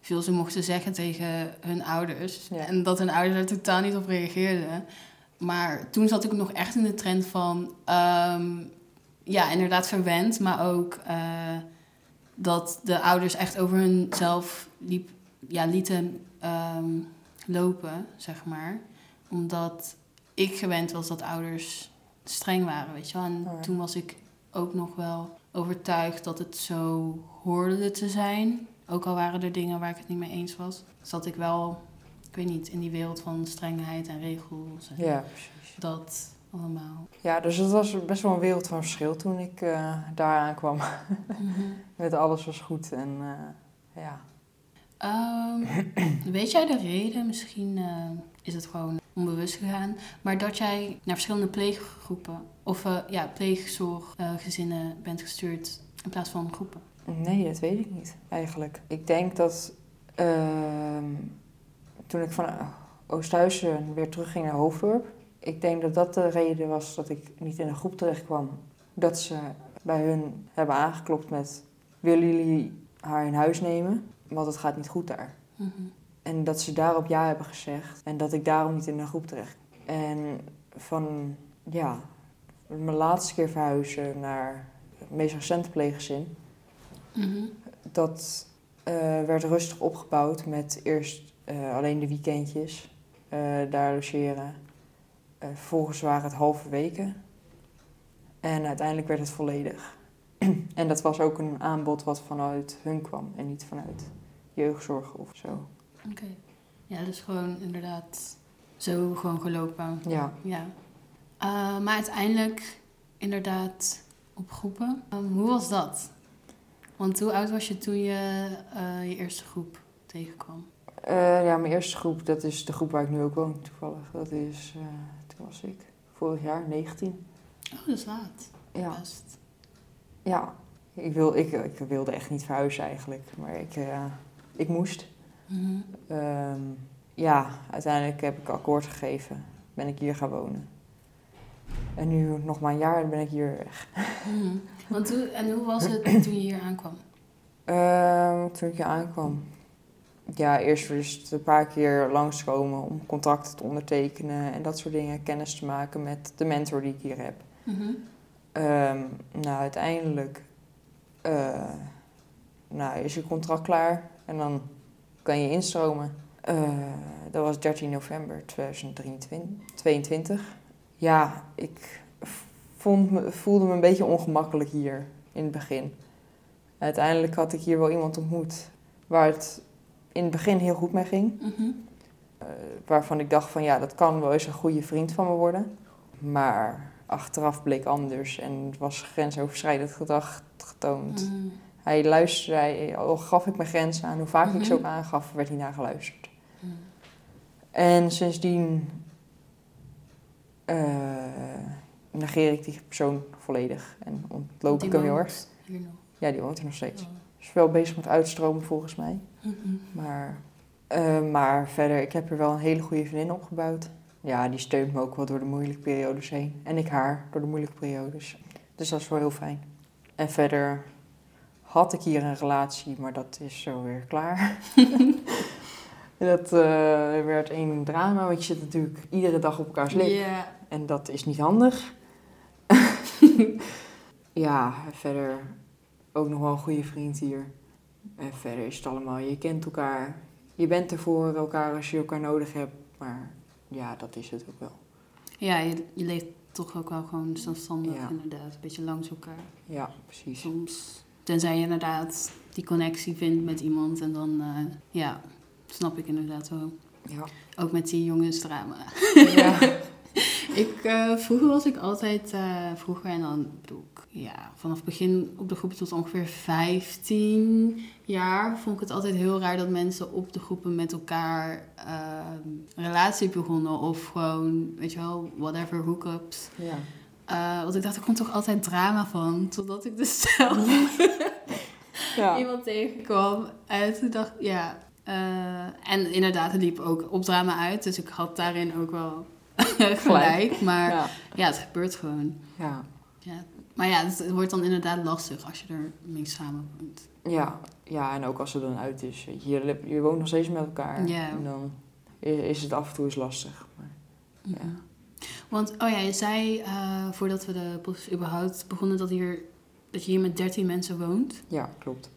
veel ze mochten zeggen tegen hun ouders. Ja. En dat hun ouders er totaal niet op reageerden. Maar toen zat ik nog echt in de trend van, ehm, ja, inderdaad verwend, maar ook eh, dat de ouders echt over hunzelf liep, ja, lieten ehm, lopen, zeg maar omdat ik gewend was dat ouders streng waren, weet je wel. En Ja. toen was ik ook nog wel overtuigd dat het zo hoorde te zijn. Ook al waren er dingen waar ik het niet mee eens was. Zat ik wel, ik weet niet, in die wereld van strengheid en regels. En Ja, precies. Dat allemaal. Ja, dus het was best wel een wereld van verschil toen ik eh, daar aankwam. Met alles was goed en eh, ja. Ehm, weet jij de reden? Misschien eh, is het gewoon onbewust gegaan. Maar dat jij naar verschillende pleeggroepen of ja, pleegzorggezinnen bent gestuurd in plaats van groepen. Nee, dat weet ik niet eigenlijk. Ik denk dat ehm, toen ik van Oosthuizen weer terugging naar Hoofddorp, ik denk dat dat de reden was dat ik niet in een groep terecht kwam. Dat ze bij hun hebben aangeklopt met, willen jullie haar in huis nemen? Want het gaat niet goed daar. Mhm. En dat ze daarop ja hebben gezegd. En dat ik daarom niet in een groep terecht. En van, ja, mijn laatste keer verhuizen naar het meest recente pleeggezin. Mhm. Dat eh, werd rustig opgebouwd met eerst eh, alleen de weekendjes eh, daar logeren. Eh, vervolgens waren het halve weken. En uiteindelijk werd het volledig. en dat was ook een aanbod wat vanuit hun kwam en niet vanuit jeugdzorg of zo. Oké. Ja, dus gewoon inderdaad zo gewoon gelopen. Ja. Ja. Eh, maar uiteindelijk inderdaad op groepen. Ehm, hoe was dat? Want hoe oud was je toen je eh, je eerste groep tegenkwam? Ja, mijn eerste groep, dat is de groep waar ik nu ook woon toevallig. Dat is, was ik vorig jaar 19. Oh, dat is laat. Ja, Best. ja. Ik, wil, ik, ik wilde echt niet verhuizen eigenlijk, maar ik, eh, ik moest. Mhm. Ehm, ja, uiteindelijk heb ik akkoord gegeven. Ben ik hier gaan wonen. En nu nog maar een jaar, ben ik hier weg. Mhm. Want hoe, en hoe was het toen je hier aankwam? Ehm, toen ik hier aankwam. Ja, eerst dus een paar keer langskomen om contracten te ondertekenen en dat soort dingen. Kennis te maken met de mentor die ik hier heb. Mhm. Ehm, nou, uiteindelijk eh, nou, is je contract klaar en dan kan je instromen. Eh, dat was 13 november 2022. Ja, ik vond me, voelde me een beetje ongemakkelijk hier in het begin. Uiteindelijk had ik hier wel iemand ontmoet waar het in het begin heel goed mee ging. Mhm. Eh, waarvan ik dacht van ja, dat kan wel eens een goede vriend van me worden. Maar achteraf bleek anders en het was grensoverschrijdend gedrag getoond. Mhm. Hij luisterde, hij, al gaf ik mijn grenzen aan, hoe vaak ik ze Mhm. ook aangaf, werd hij naar geluisterd. En sindsdien eh, negeer ik die persoon volledig en ontloop Die ik hem heel erg. Ja, die woont er nog steeds. Oh. Is wel bezig met uitstromen volgens mij. Mhm. Maar, eh, maar verder, ik heb er wel een hele goede vriendin opgebouwd. Ja, die steunt me ook wel door de moeilijke periodes heen. En ik haar door de moeilijke periodes. Dus dat is wel heel fijn. En verder had ik hier een relatie, maar dat is zo weer klaar. dat eh, werd één drama, want je zit natuurlijk iedere dag op elkaars lip. En dat is niet handig. ja, verder ook nog wel een goede vriend hier. En verder is het allemaal, je kent elkaar. Je bent er voor elkaar als je elkaar nodig hebt. Maar ja, dat is het ook wel. Ja, je, je leeft toch ook wel gewoon zelfstandig Ja. inderdaad. Een beetje langs elkaar. Ja, precies. Soms. Tenzij je inderdaad die connectie vindt met iemand. En dan, eh, ja, snap ik inderdaad wel. Ja. Ook met die jongensdrama. ja. ik, eh, vroeger was ik altijd, eh, vroeger en dan bedoel ja, vanaf het begin op de groepen tot ongeveer 15 jaar vond ik het altijd heel raar dat mensen op de groepen met elkaar eh, een relatie begonnen of gewoon, weet je wel, whatever, hookups. Ja. Eh, want ik dacht, er komt toch altijd drama van, totdat ik dus zelf Ja. iemand tegenkwam. En toen dacht ik, ja. eh, en inderdaad, het liep ook op drama uit. Dus ik had daarin ook wel gelijk. Maar ja. Ja. het gebeurt gewoon. Ja. Ja. Maar ja, het wordt dan inderdaad lastig als je er mee samenwoont. Ja. ja, en ook als het dan uit is. Je, je, woont nog steeds met elkaar. Ja. En dan is het af en toe eens lastig. Maar, Ja. Want, oh ja, je zei eh, voordat we de podcast überhaupt begonnen dat, hier, dat je hier met 13 mensen woont. ja, klopt.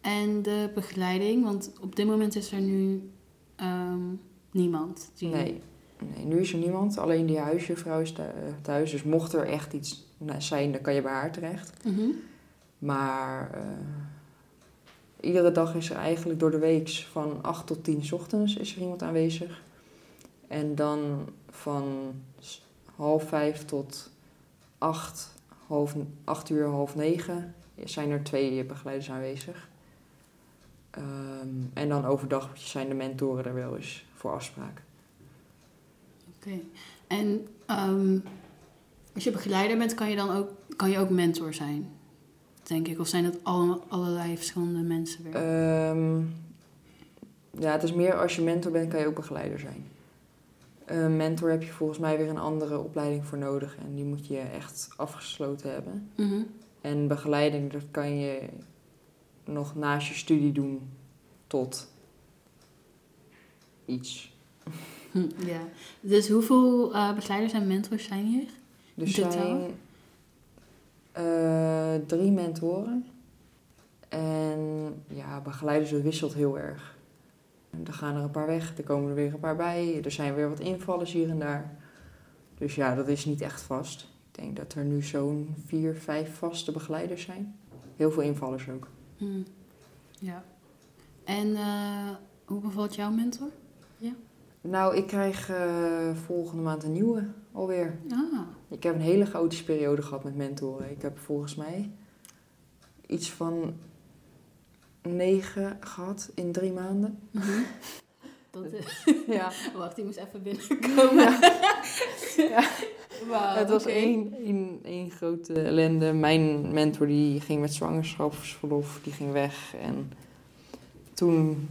En de begeleiding, want op dit moment is er nu ehm, niemand. Die... Nee. nee, nu is er niemand. Alleen die huisjuffrouw is eh, thuis. Dus mocht er echt iets nou, zijn, dan kan je bij haar terecht. Mhm. Maar eh, iedere dag is er eigenlijk door de week van 8 tot 10 's ochtends is er iemand aanwezig. En dan van half vijf tot 8, half, 8 uur, half 9 zijn er twee begeleiders aanwezig. Ehm, en dan overdag zijn de mentoren er wel eens voor afspraken. Oké. En ehm, als je begeleider bent, kan je dan ook, kan je ook mentor zijn, denk ik. Of zijn dat alle, allerlei verschillende mensen weer? Ehm, ja, het is meer als je mentor bent, kan je ook begeleider zijn. Een mentor heb je volgens mij weer een andere opleiding voor nodig en die moet je echt afgesloten hebben. Mhm. En begeleiding, dat kan je nog naast je studie doen tot iets. Hm, ja. Dus hoeveel eh, begeleiders en mentors zijn hier? Dus er zijn eh, drie mentoren. En ja, begeleiders, dat wisselt heel erg. Er gaan er een paar weg, er komen er weer een paar bij. Er zijn weer wat invallers hier en daar. Dus ja, dat is niet echt vast. Ik denk dat er nu zo'n vier, vijf vaste begeleiders zijn. Heel veel invallers ook. Hm. Ja. En eh, hoe bevalt jouw mentor? Nou, ik krijg eh, volgende maand een nieuwe alweer. Ah, Ik heb een hele chaotische periode gehad met mentoren. Ik heb volgens mij iets van negen gehad in drie maanden. mhm. Dat is... Ja, Wacht, die moest even binnenkomen. Ja. Het was één, één, één grote ellende. Mijn mentor die ging met zwangerschapsverlof, die ging weg. En toen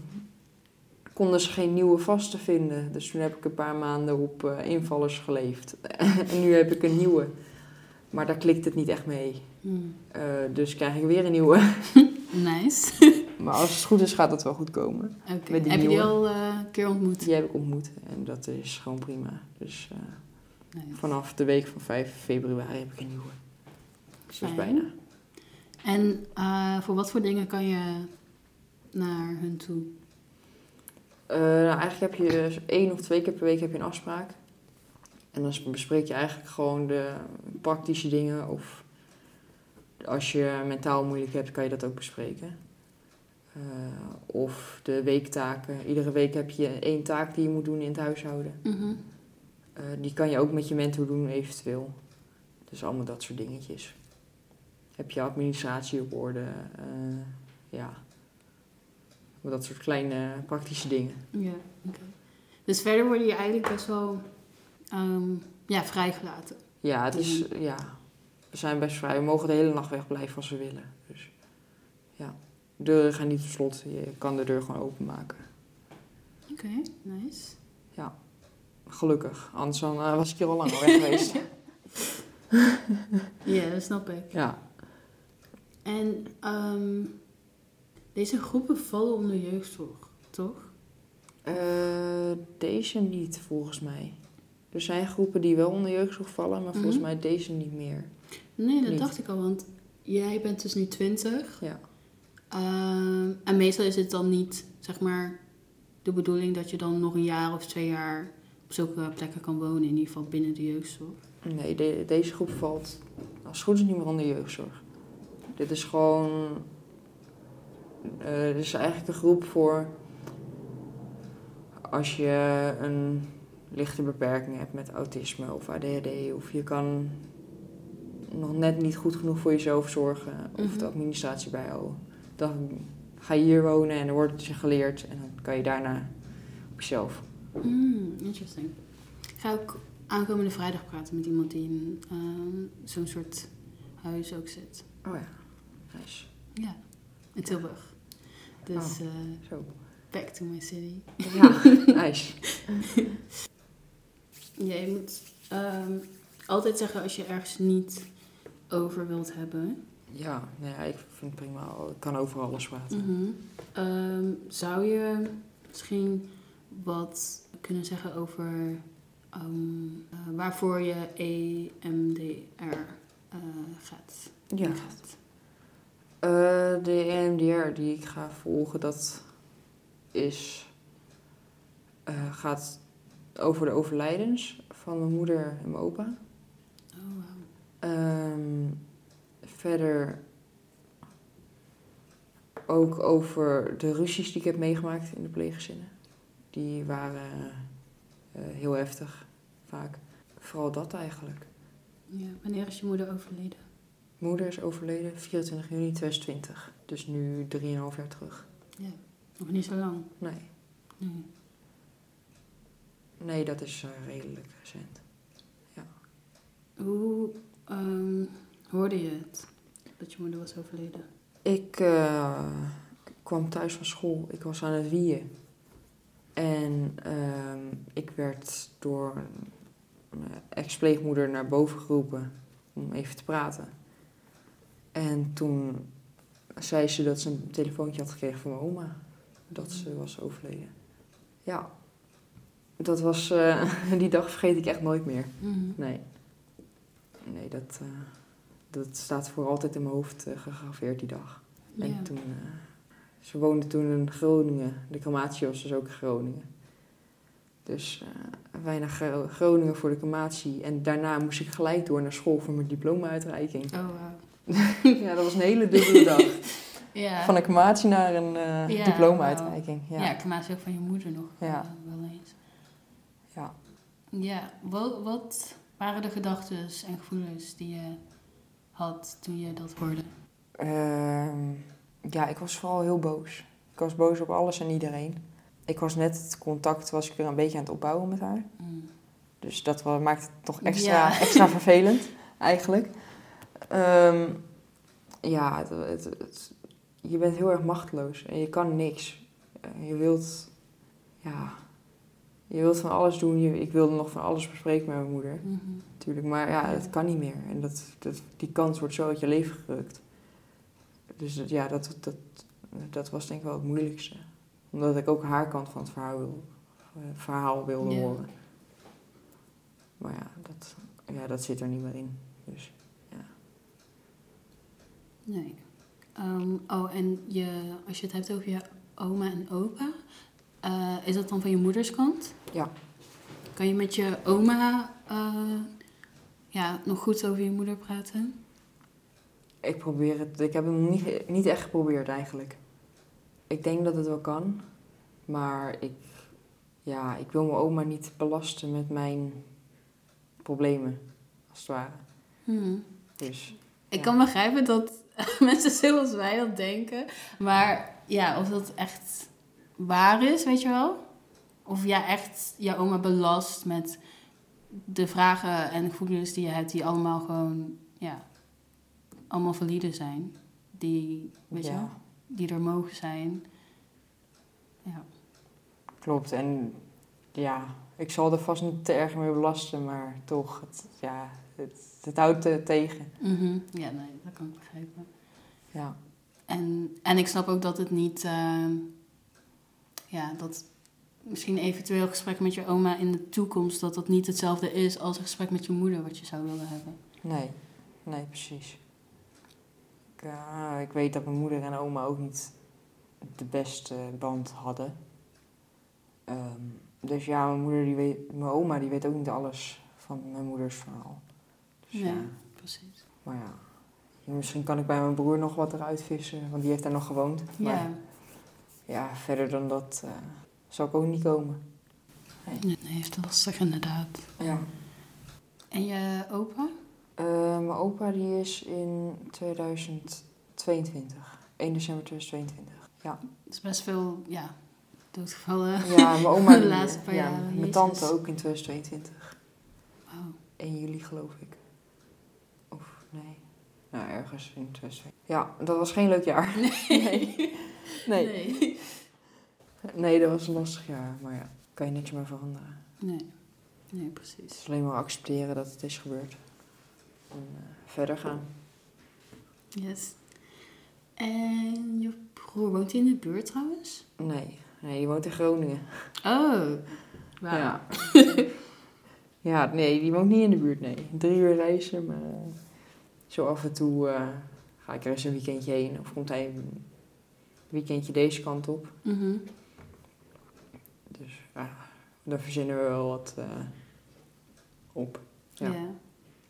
konden ze geen nieuwe vaste vinden. Dus toen heb ik een paar maanden op eh, invallers geleefd. en nu heb ik een nieuwe. Maar daar klikt het niet echt mee. Hm. Eh, dus krijg ik weer een nieuwe. Nice. Maar als het goed is, gaat het wel goed komen. Die Heb je die al eh, een keer ontmoet? Die heb ik ontmoet en dat is gewoon prima. Dus vanaf de week van 5 februari heb ik een nieuwe. Dus dat is Fijn. bijna. En voor wat voor dingen kan je naar hun toe? Eh, nou, eigenlijk heb je dus één of twee keer per week heb je een afspraak. En dan bespreek je eigenlijk gewoon de praktische dingen. Of als je mentaal moeilijk hebt, kan je dat ook bespreken. Eh, of de weektaken. Iedere week heb je één taak die je moet doen in het huishouden. Eh, die kan je ook met je mentor doen, eventueel. Dus allemaal dat soort dingetjes. Heb je administratie op orde? ja. Dat soort kleine praktische dingen. Ja, oké. Dus verder worden je eigenlijk best wel ehm, ja, vrijgelaten. Ja, het is, ja, we zijn best vrij. We mogen de hele nacht wegblijven als we willen. Dus ja, deuren gaan niet op slot. Je kan de deur gewoon openmaken. Oké, nice. Gelukkig. Anders dan, eh, was ik hier al lang weg geweest. Ja, dat snap ik. ja. En ehm, deze groepen vallen onder jeugdzorg, toch? Eh, deze niet, volgens mij. Er zijn groepen die wel onder jeugdzorg vallen, maar volgens Mhm. mij deze niet meer. Nee, dat Niet. dacht ik al, want jij bent dus nu 20. Ja. Ehm, en meestal is het dan niet, zeg maar, de bedoeling dat je dan nog een jaar of twee jaar op zulke plekken kan wonen, in ieder geval binnen de jeugdzorg. Nee, de- deze groep valt als het goed is niet meer onder jeugdzorg. Dit is gewoon... dit is eigenlijk een groep voor... Als je een lichte beperkingen hebt met autisme of ADHD. Of je kan nog net niet goed genoeg voor jezelf zorgen. Of Mhm. de administratie bijhouden. Dan ga je hier wonen en dan wordt het je geleerd. En dan kan je daarna op jezelf. Mm, interesting. Ik ga ook aankomende vrijdag praten met iemand die in ehm, zo'n soort huis ook zit. Oh ja, nice. Ja, in Tilburg. Dus eh, Zo. back to my city. Ja, nice. Ja, je moet ehm, altijd zeggen als je ergens niet over wilt hebben. Ja, nou ja, ik vind het prima. Ik kan over alles praten. Mhm. Ehm, zou je misschien wat kunnen zeggen over ehm, eh, waarvoor je EMDR eh, gaat? Ja. gaat? Eh, de EMDR die ik ga volgen, dat is, eh, gaat over de overlijdens van mijn moeder en mijn opa. Oh, wauw. Ehm, verder ook over de ruzies die ik heb meegemaakt in de pleeggezinnen. Die waren eh, heel heftig, vaak. Vooral dat eigenlijk. Ja, wanneer is je moeder overleden? Moeder is overleden 24 juni 2020, dus nu 3,5 jaar terug. Ja, nog niet zo lang. Nee, Nee. nee dat is eh, redelijk recent. Hoe ehm, hoorde je het dat je moeder was overleden? Ik eh, kwam thuis van school. Ik was aan het wieën. En ehm, ik werd door mijn ex-pleegmoeder naar boven geroepen om even te praten. En toen zei ze dat ze een telefoontje had gekregen van mijn oma. Dat ze was overleden. Ja, dat was, eh, die dag vergeet ik echt nooit meer. Mhm. Nee. Nee, dat, eh, dat staat voor altijd in mijn hoofd eh, gegraveerd die dag. Ja. En toen, ze woonde toen in Groningen. De crematie was dus ook in Groningen. Dus wij naar Gro- Groningen voor de crematie. En daarna moest ik gelijk door naar school voor mijn diploma-uitreiking. Oh, wauw. ja, dat was een hele dubbele dag. Ja. Van een crematie naar een eh, Ja, diploma-uitreiking. ja. Ja. crematie ook van je moeder nog Ja. eh, wel eens. Ja. Ja, wat, wat waren de gedachten en gevoelens die je had toen je dat hoorde? Ehm, ja, ik was vooral heel boos. Ik was boos op alles en iedereen. Ik was net het contact, was ik weer een beetje aan het opbouwen met haar. Mm. Dus dat maakt het toch extra, Ja. extra vervelend, eigenlijk. Ehm, ja, het, het- het- je bent heel erg machteloos en je kan niks. Eh, je wilt, ja, je wilt van alles doen. Je, ik wilde nog van alles bespreken met mijn moeder, Mhm. natuurlijk. Maar ja, het kan niet meer. En dat, dat, die kans wordt zo uit je leven gerukt. Dus dat- ja, dat, dat, dat was denk ik wel het moeilijkste. Omdat ik ook haar kant van het verhaal, wil, eh, verhaal wilde horen. Maar ja dat, ja, dat zit er niet meer in. Dus Nee. Ehm, oh, en je, als je het hebt over je oma en opa, eh, is dat dan van je moeders kant? Ja. Kan je met je oma eh, ja, nog goed over je moeder praten? ik probeer het. Ik heb het niet, niet echt geprobeerd eigenlijk. Ik denk dat het wel kan. Maar ik, ja, ik wil mijn oma niet belasten met mijn problemen, als het ware. Hmm. Dus Ik Ja. kan begrijpen dat mensen zoals wij dat denken. Maar ja, of dat echt waar is, weet je wel? Of jij echt je oma belast met de vragen en gevoelens die je hebt, die allemaal gewoon, ja, allemaal valide zijn. Die, weet je wel, die er mogen zijn. Ja. klopt. En ja, ik zal er vast niet te erg mee belasten, maar toch, het, ja, het, het houdt eh, tegen. Mhm. Ja, nee, dat kan ik begrijpen. Ja. En, en ik snap ook dat het niet, ehm, ja, dat misschien eventueel gesprek met je oma in de toekomst, dat dat niet hetzelfde is als een gesprek met je moeder wat je zou willen hebben. Nee, nee, precies. Ik, eh, ik weet dat mijn moeder en oma ook niet de beste band hadden. Ehm, dus ja, mijn moeder, die weet, mijn oma, die weet ook niet alles van mijn moeders verhaal. Dus Ja. ja. Precies. Maar ja, misschien kan ik bij mijn broer nog wat eruit vissen, want die heeft daar nog gewoond. Maar Ja. ja, verder dan dat eh, zal ik ook niet komen. Nee. Nee, heeft lastig inderdaad. Ja. En je opa? Eh, mijn opa die is in 2022. 1 december 2022. Ja. Dat is best veel, ja, doodgevallen. Ja, mijn oma. De laatste paar ja, jaren, Mijn Jezus. tante ook in 2022. Wauw. 1 juli geloof ik. Of nee. Nou, ergens in 2022. Ja, dat was geen leuk jaar. Nee. Nee. Nee. Nee, dat was een lastig jaar. Maar ja, kan je niks meer veranderen. Nee, nee Het precies. is alleen maar accepteren dat het is gebeurd. En eh, verder gaan. Yes. En je broer woont hij in de buurt trouwens? Nee, nee, je woont in Groningen. Oh, wauw. Ja. ja, nee, die woont niet in de buurt, nee. Drie uur reizen, maar eh, zo af en toe eh, ga ik er eens een weekendje heen. Of komt hij een weekendje deze kant op. Mhm. Dus ja, daar verzinnen we wel wat eh, op. Ja. Ja.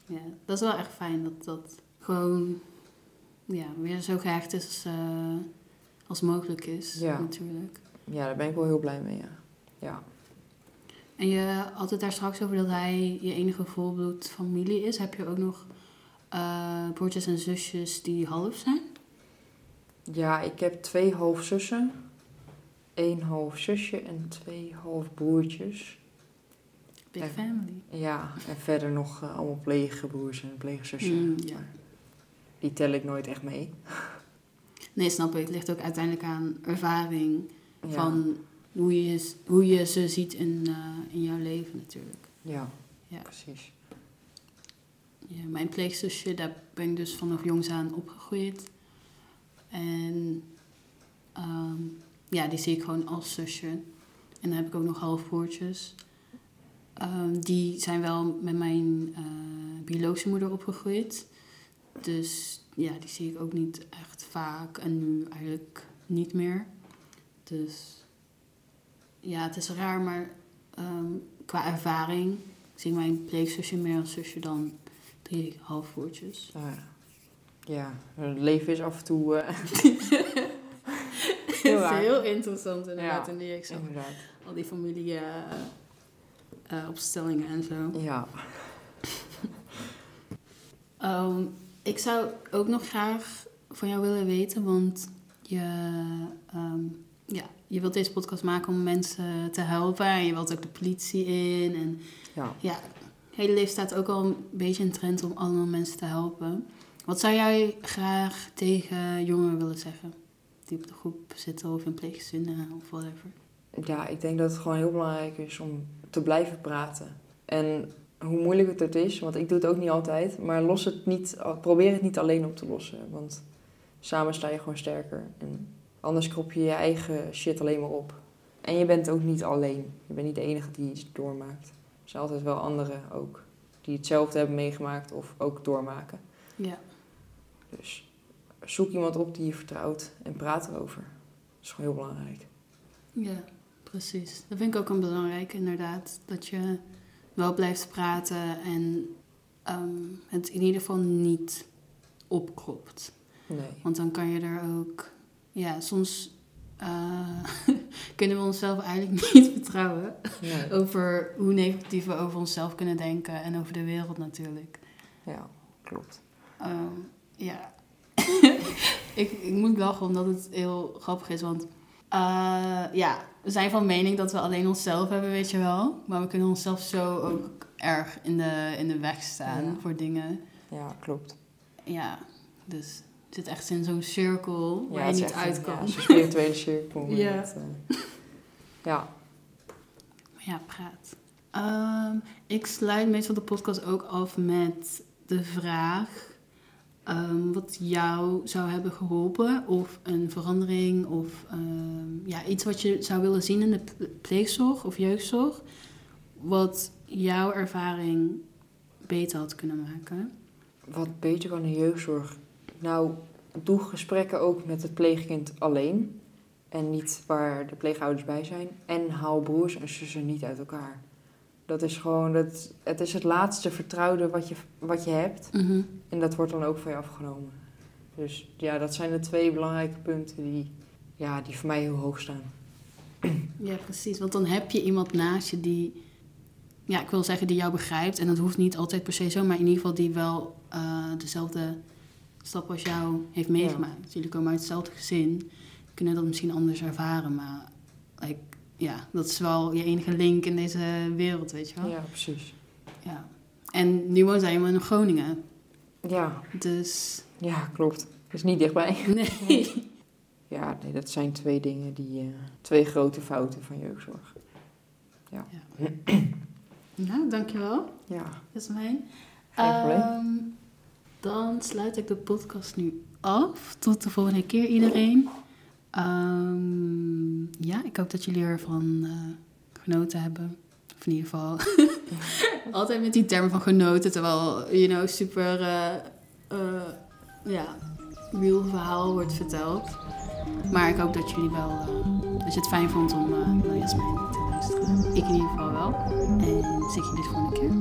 ja. dat is wel echt fijn dat dat gewoon ja, weer zo gehecht is als, als mogelijk is, Ja. natuurlijk. Ja, daar ben ik wel heel blij mee, ja. Ja, En je had het daar straks over dat hij je enige volbloed familie is. Heb je ook nog eh, broertjes en zusjes die half zijn? ja ik heb twee halfzussen. Eén half zusje en twee half broertjes. Big family. Ja, en verder nog eh, allemaal pleegbroers en pleegzussen. Mm, ja. Die tel ik nooit echt mee. Nee, snap ik. Het ligt ook uiteindelijk aan ervaring Ja. van hoe je, hoe je ze ziet in, eh, in jouw leven natuurlijk. Ja, Ja. precies. Ja, mijn pleegzusje, daar ben ik dus vanaf jongs aan opgegroeid. En ehm, ja, die zie ik gewoon als zusje. En dan heb ik ook nog halfbroertjes. Ehm, die zijn wel met mijn eh, biologische moeder opgegroeid. Dus ja, die zie ik ook niet echt vaak. En nu eigenlijk niet meer. Dus ja, het is raar, maar ehm, qua ervaring zie ik mijn pleegzusje meer als zusje dan drie halfbroertjes. Nou ja. ja, het leven is af en toe... eh, Het is heel interessant inderdaad. Ja, En die ik Inderdaad. al die familie eh, eh, opstellingen en zo. Ja. Ehm, ik zou ook nog graag van jou willen weten, want je, ehm, ja, je wilt deze podcast maken om mensen te helpen. En je wilt ook de politie in. En Ja. ja, het hele leven staat ook al een beetje in trend om allemaal mensen te helpen. Wat zou jij graag tegen jongeren willen zeggen? Die op de groep zitten of in pleeggezinnen of whatever. ja, ik denk dat het gewoon heel belangrijk is om te blijven praten. En hoe moeilijk het ook is, want ik doe het ook niet altijd, maar los het niet, probeer het niet alleen op te lossen. Want samen sta je gewoon sterker. En anders krop je je eigen shit alleen maar op. En je bent ook niet alleen. Je bent niet de enige die iets doormaakt. Er zijn altijd wel anderen ook die hetzelfde hebben meegemaakt of ook doormaken. Ja. Dus zoek iemand op die je vertrouwt en praat erover. Dat is gewoon heel belangrijk. Ja, precies. Dat vind ik ook een belangrijk, inderdaad. Dat je wel blijft praten en ehm, het in ieder geval niet opkropt. Nee. Want dan kan je er ook... Ja, soms eh, kunnen we onszelf eigenlijk niet vertrouwen. nee. Over hoe negatief we over onszelf kunnen denken en over de wereld natuurlijk. Ja, klopt. Ehm, ja. ik, ik moet lachen omdat het heel grappig is. Want eh, ja, we zijn van mening dat we alleen onszelf hebben, weet je wel. Maar we kunnen onszelf zo ook erg in de, in de weg staan Ja. voor dingen. Ja, klopt. Ja, dus zit echt in zo'n cirkel waar ja, je niet uit een- kan. Ja, zo'n spirituele cirkel. Ja. met, eh, ja, Maar ja, praat. Ehm, ik sluit meestal de podcast ook af met de vraag ehm, wat jou zou hebben geholpen. Of een verandering of ehm, ja, iets wat je zou willen zien in de pleegzorg of jeugdzorg. Wat jouw ervaring beter had kunnen maken. wat beter kan in jeugdzorg. Nou, doe gesprekken ook met het pleegkind alleen. En niet waar de pleegouders bij zijn. En haal broers en zussen niet uit elkaar. Dat is gewoon, dat, het is het laatste vertrouwde wat je, wat je hebt. En dat wordt dan ook van je afgenomen. Dus ja, dat zijn de twee belangrijke punten die, ja, die voor mij heel hoog staan. Ja, precies. Want dan heb je iemand naast je die, ja, ik wil zeggen die jou begrijpt. En dat hoeft niet altijd per se zo, maar in ieder geval die wel eh, dezelfde stap als jou heeft meegemaakt. Jullie komen uit hetzelfde gezin, kunnen dat misschien anders ervaren, maar like, ja, dat is wel je enige link in deze wereld, weet je wel. Ja, precies. Ja. En nu woont hij helemaal in Groningen, Ja, dus ja, klopt. Dat is niet dichtbij. nee. Ja, nee, dat zijn twee dingen die... eh, twee grote fouten van jeugdzorg. Nou, dankjewel. Ja, Jasmijn. geen probleem. Ehm, dan sluit ik de podcast nu af. Tot de volgende keer iedereen. Ehm, ja, ik hoop dat jullie ervan eh, genoten hebben. Of in ieder geval altijd met die termen van genoten. Terwijl, you know, super eh, eh, ja, real verhaal wordt verteld. Maar ik hoop dat jullie wel, dat je het fijn vond om eh, naar Jasmijn te luisteren. Ik in ieder geval wel. En zie jullie de volgende keer.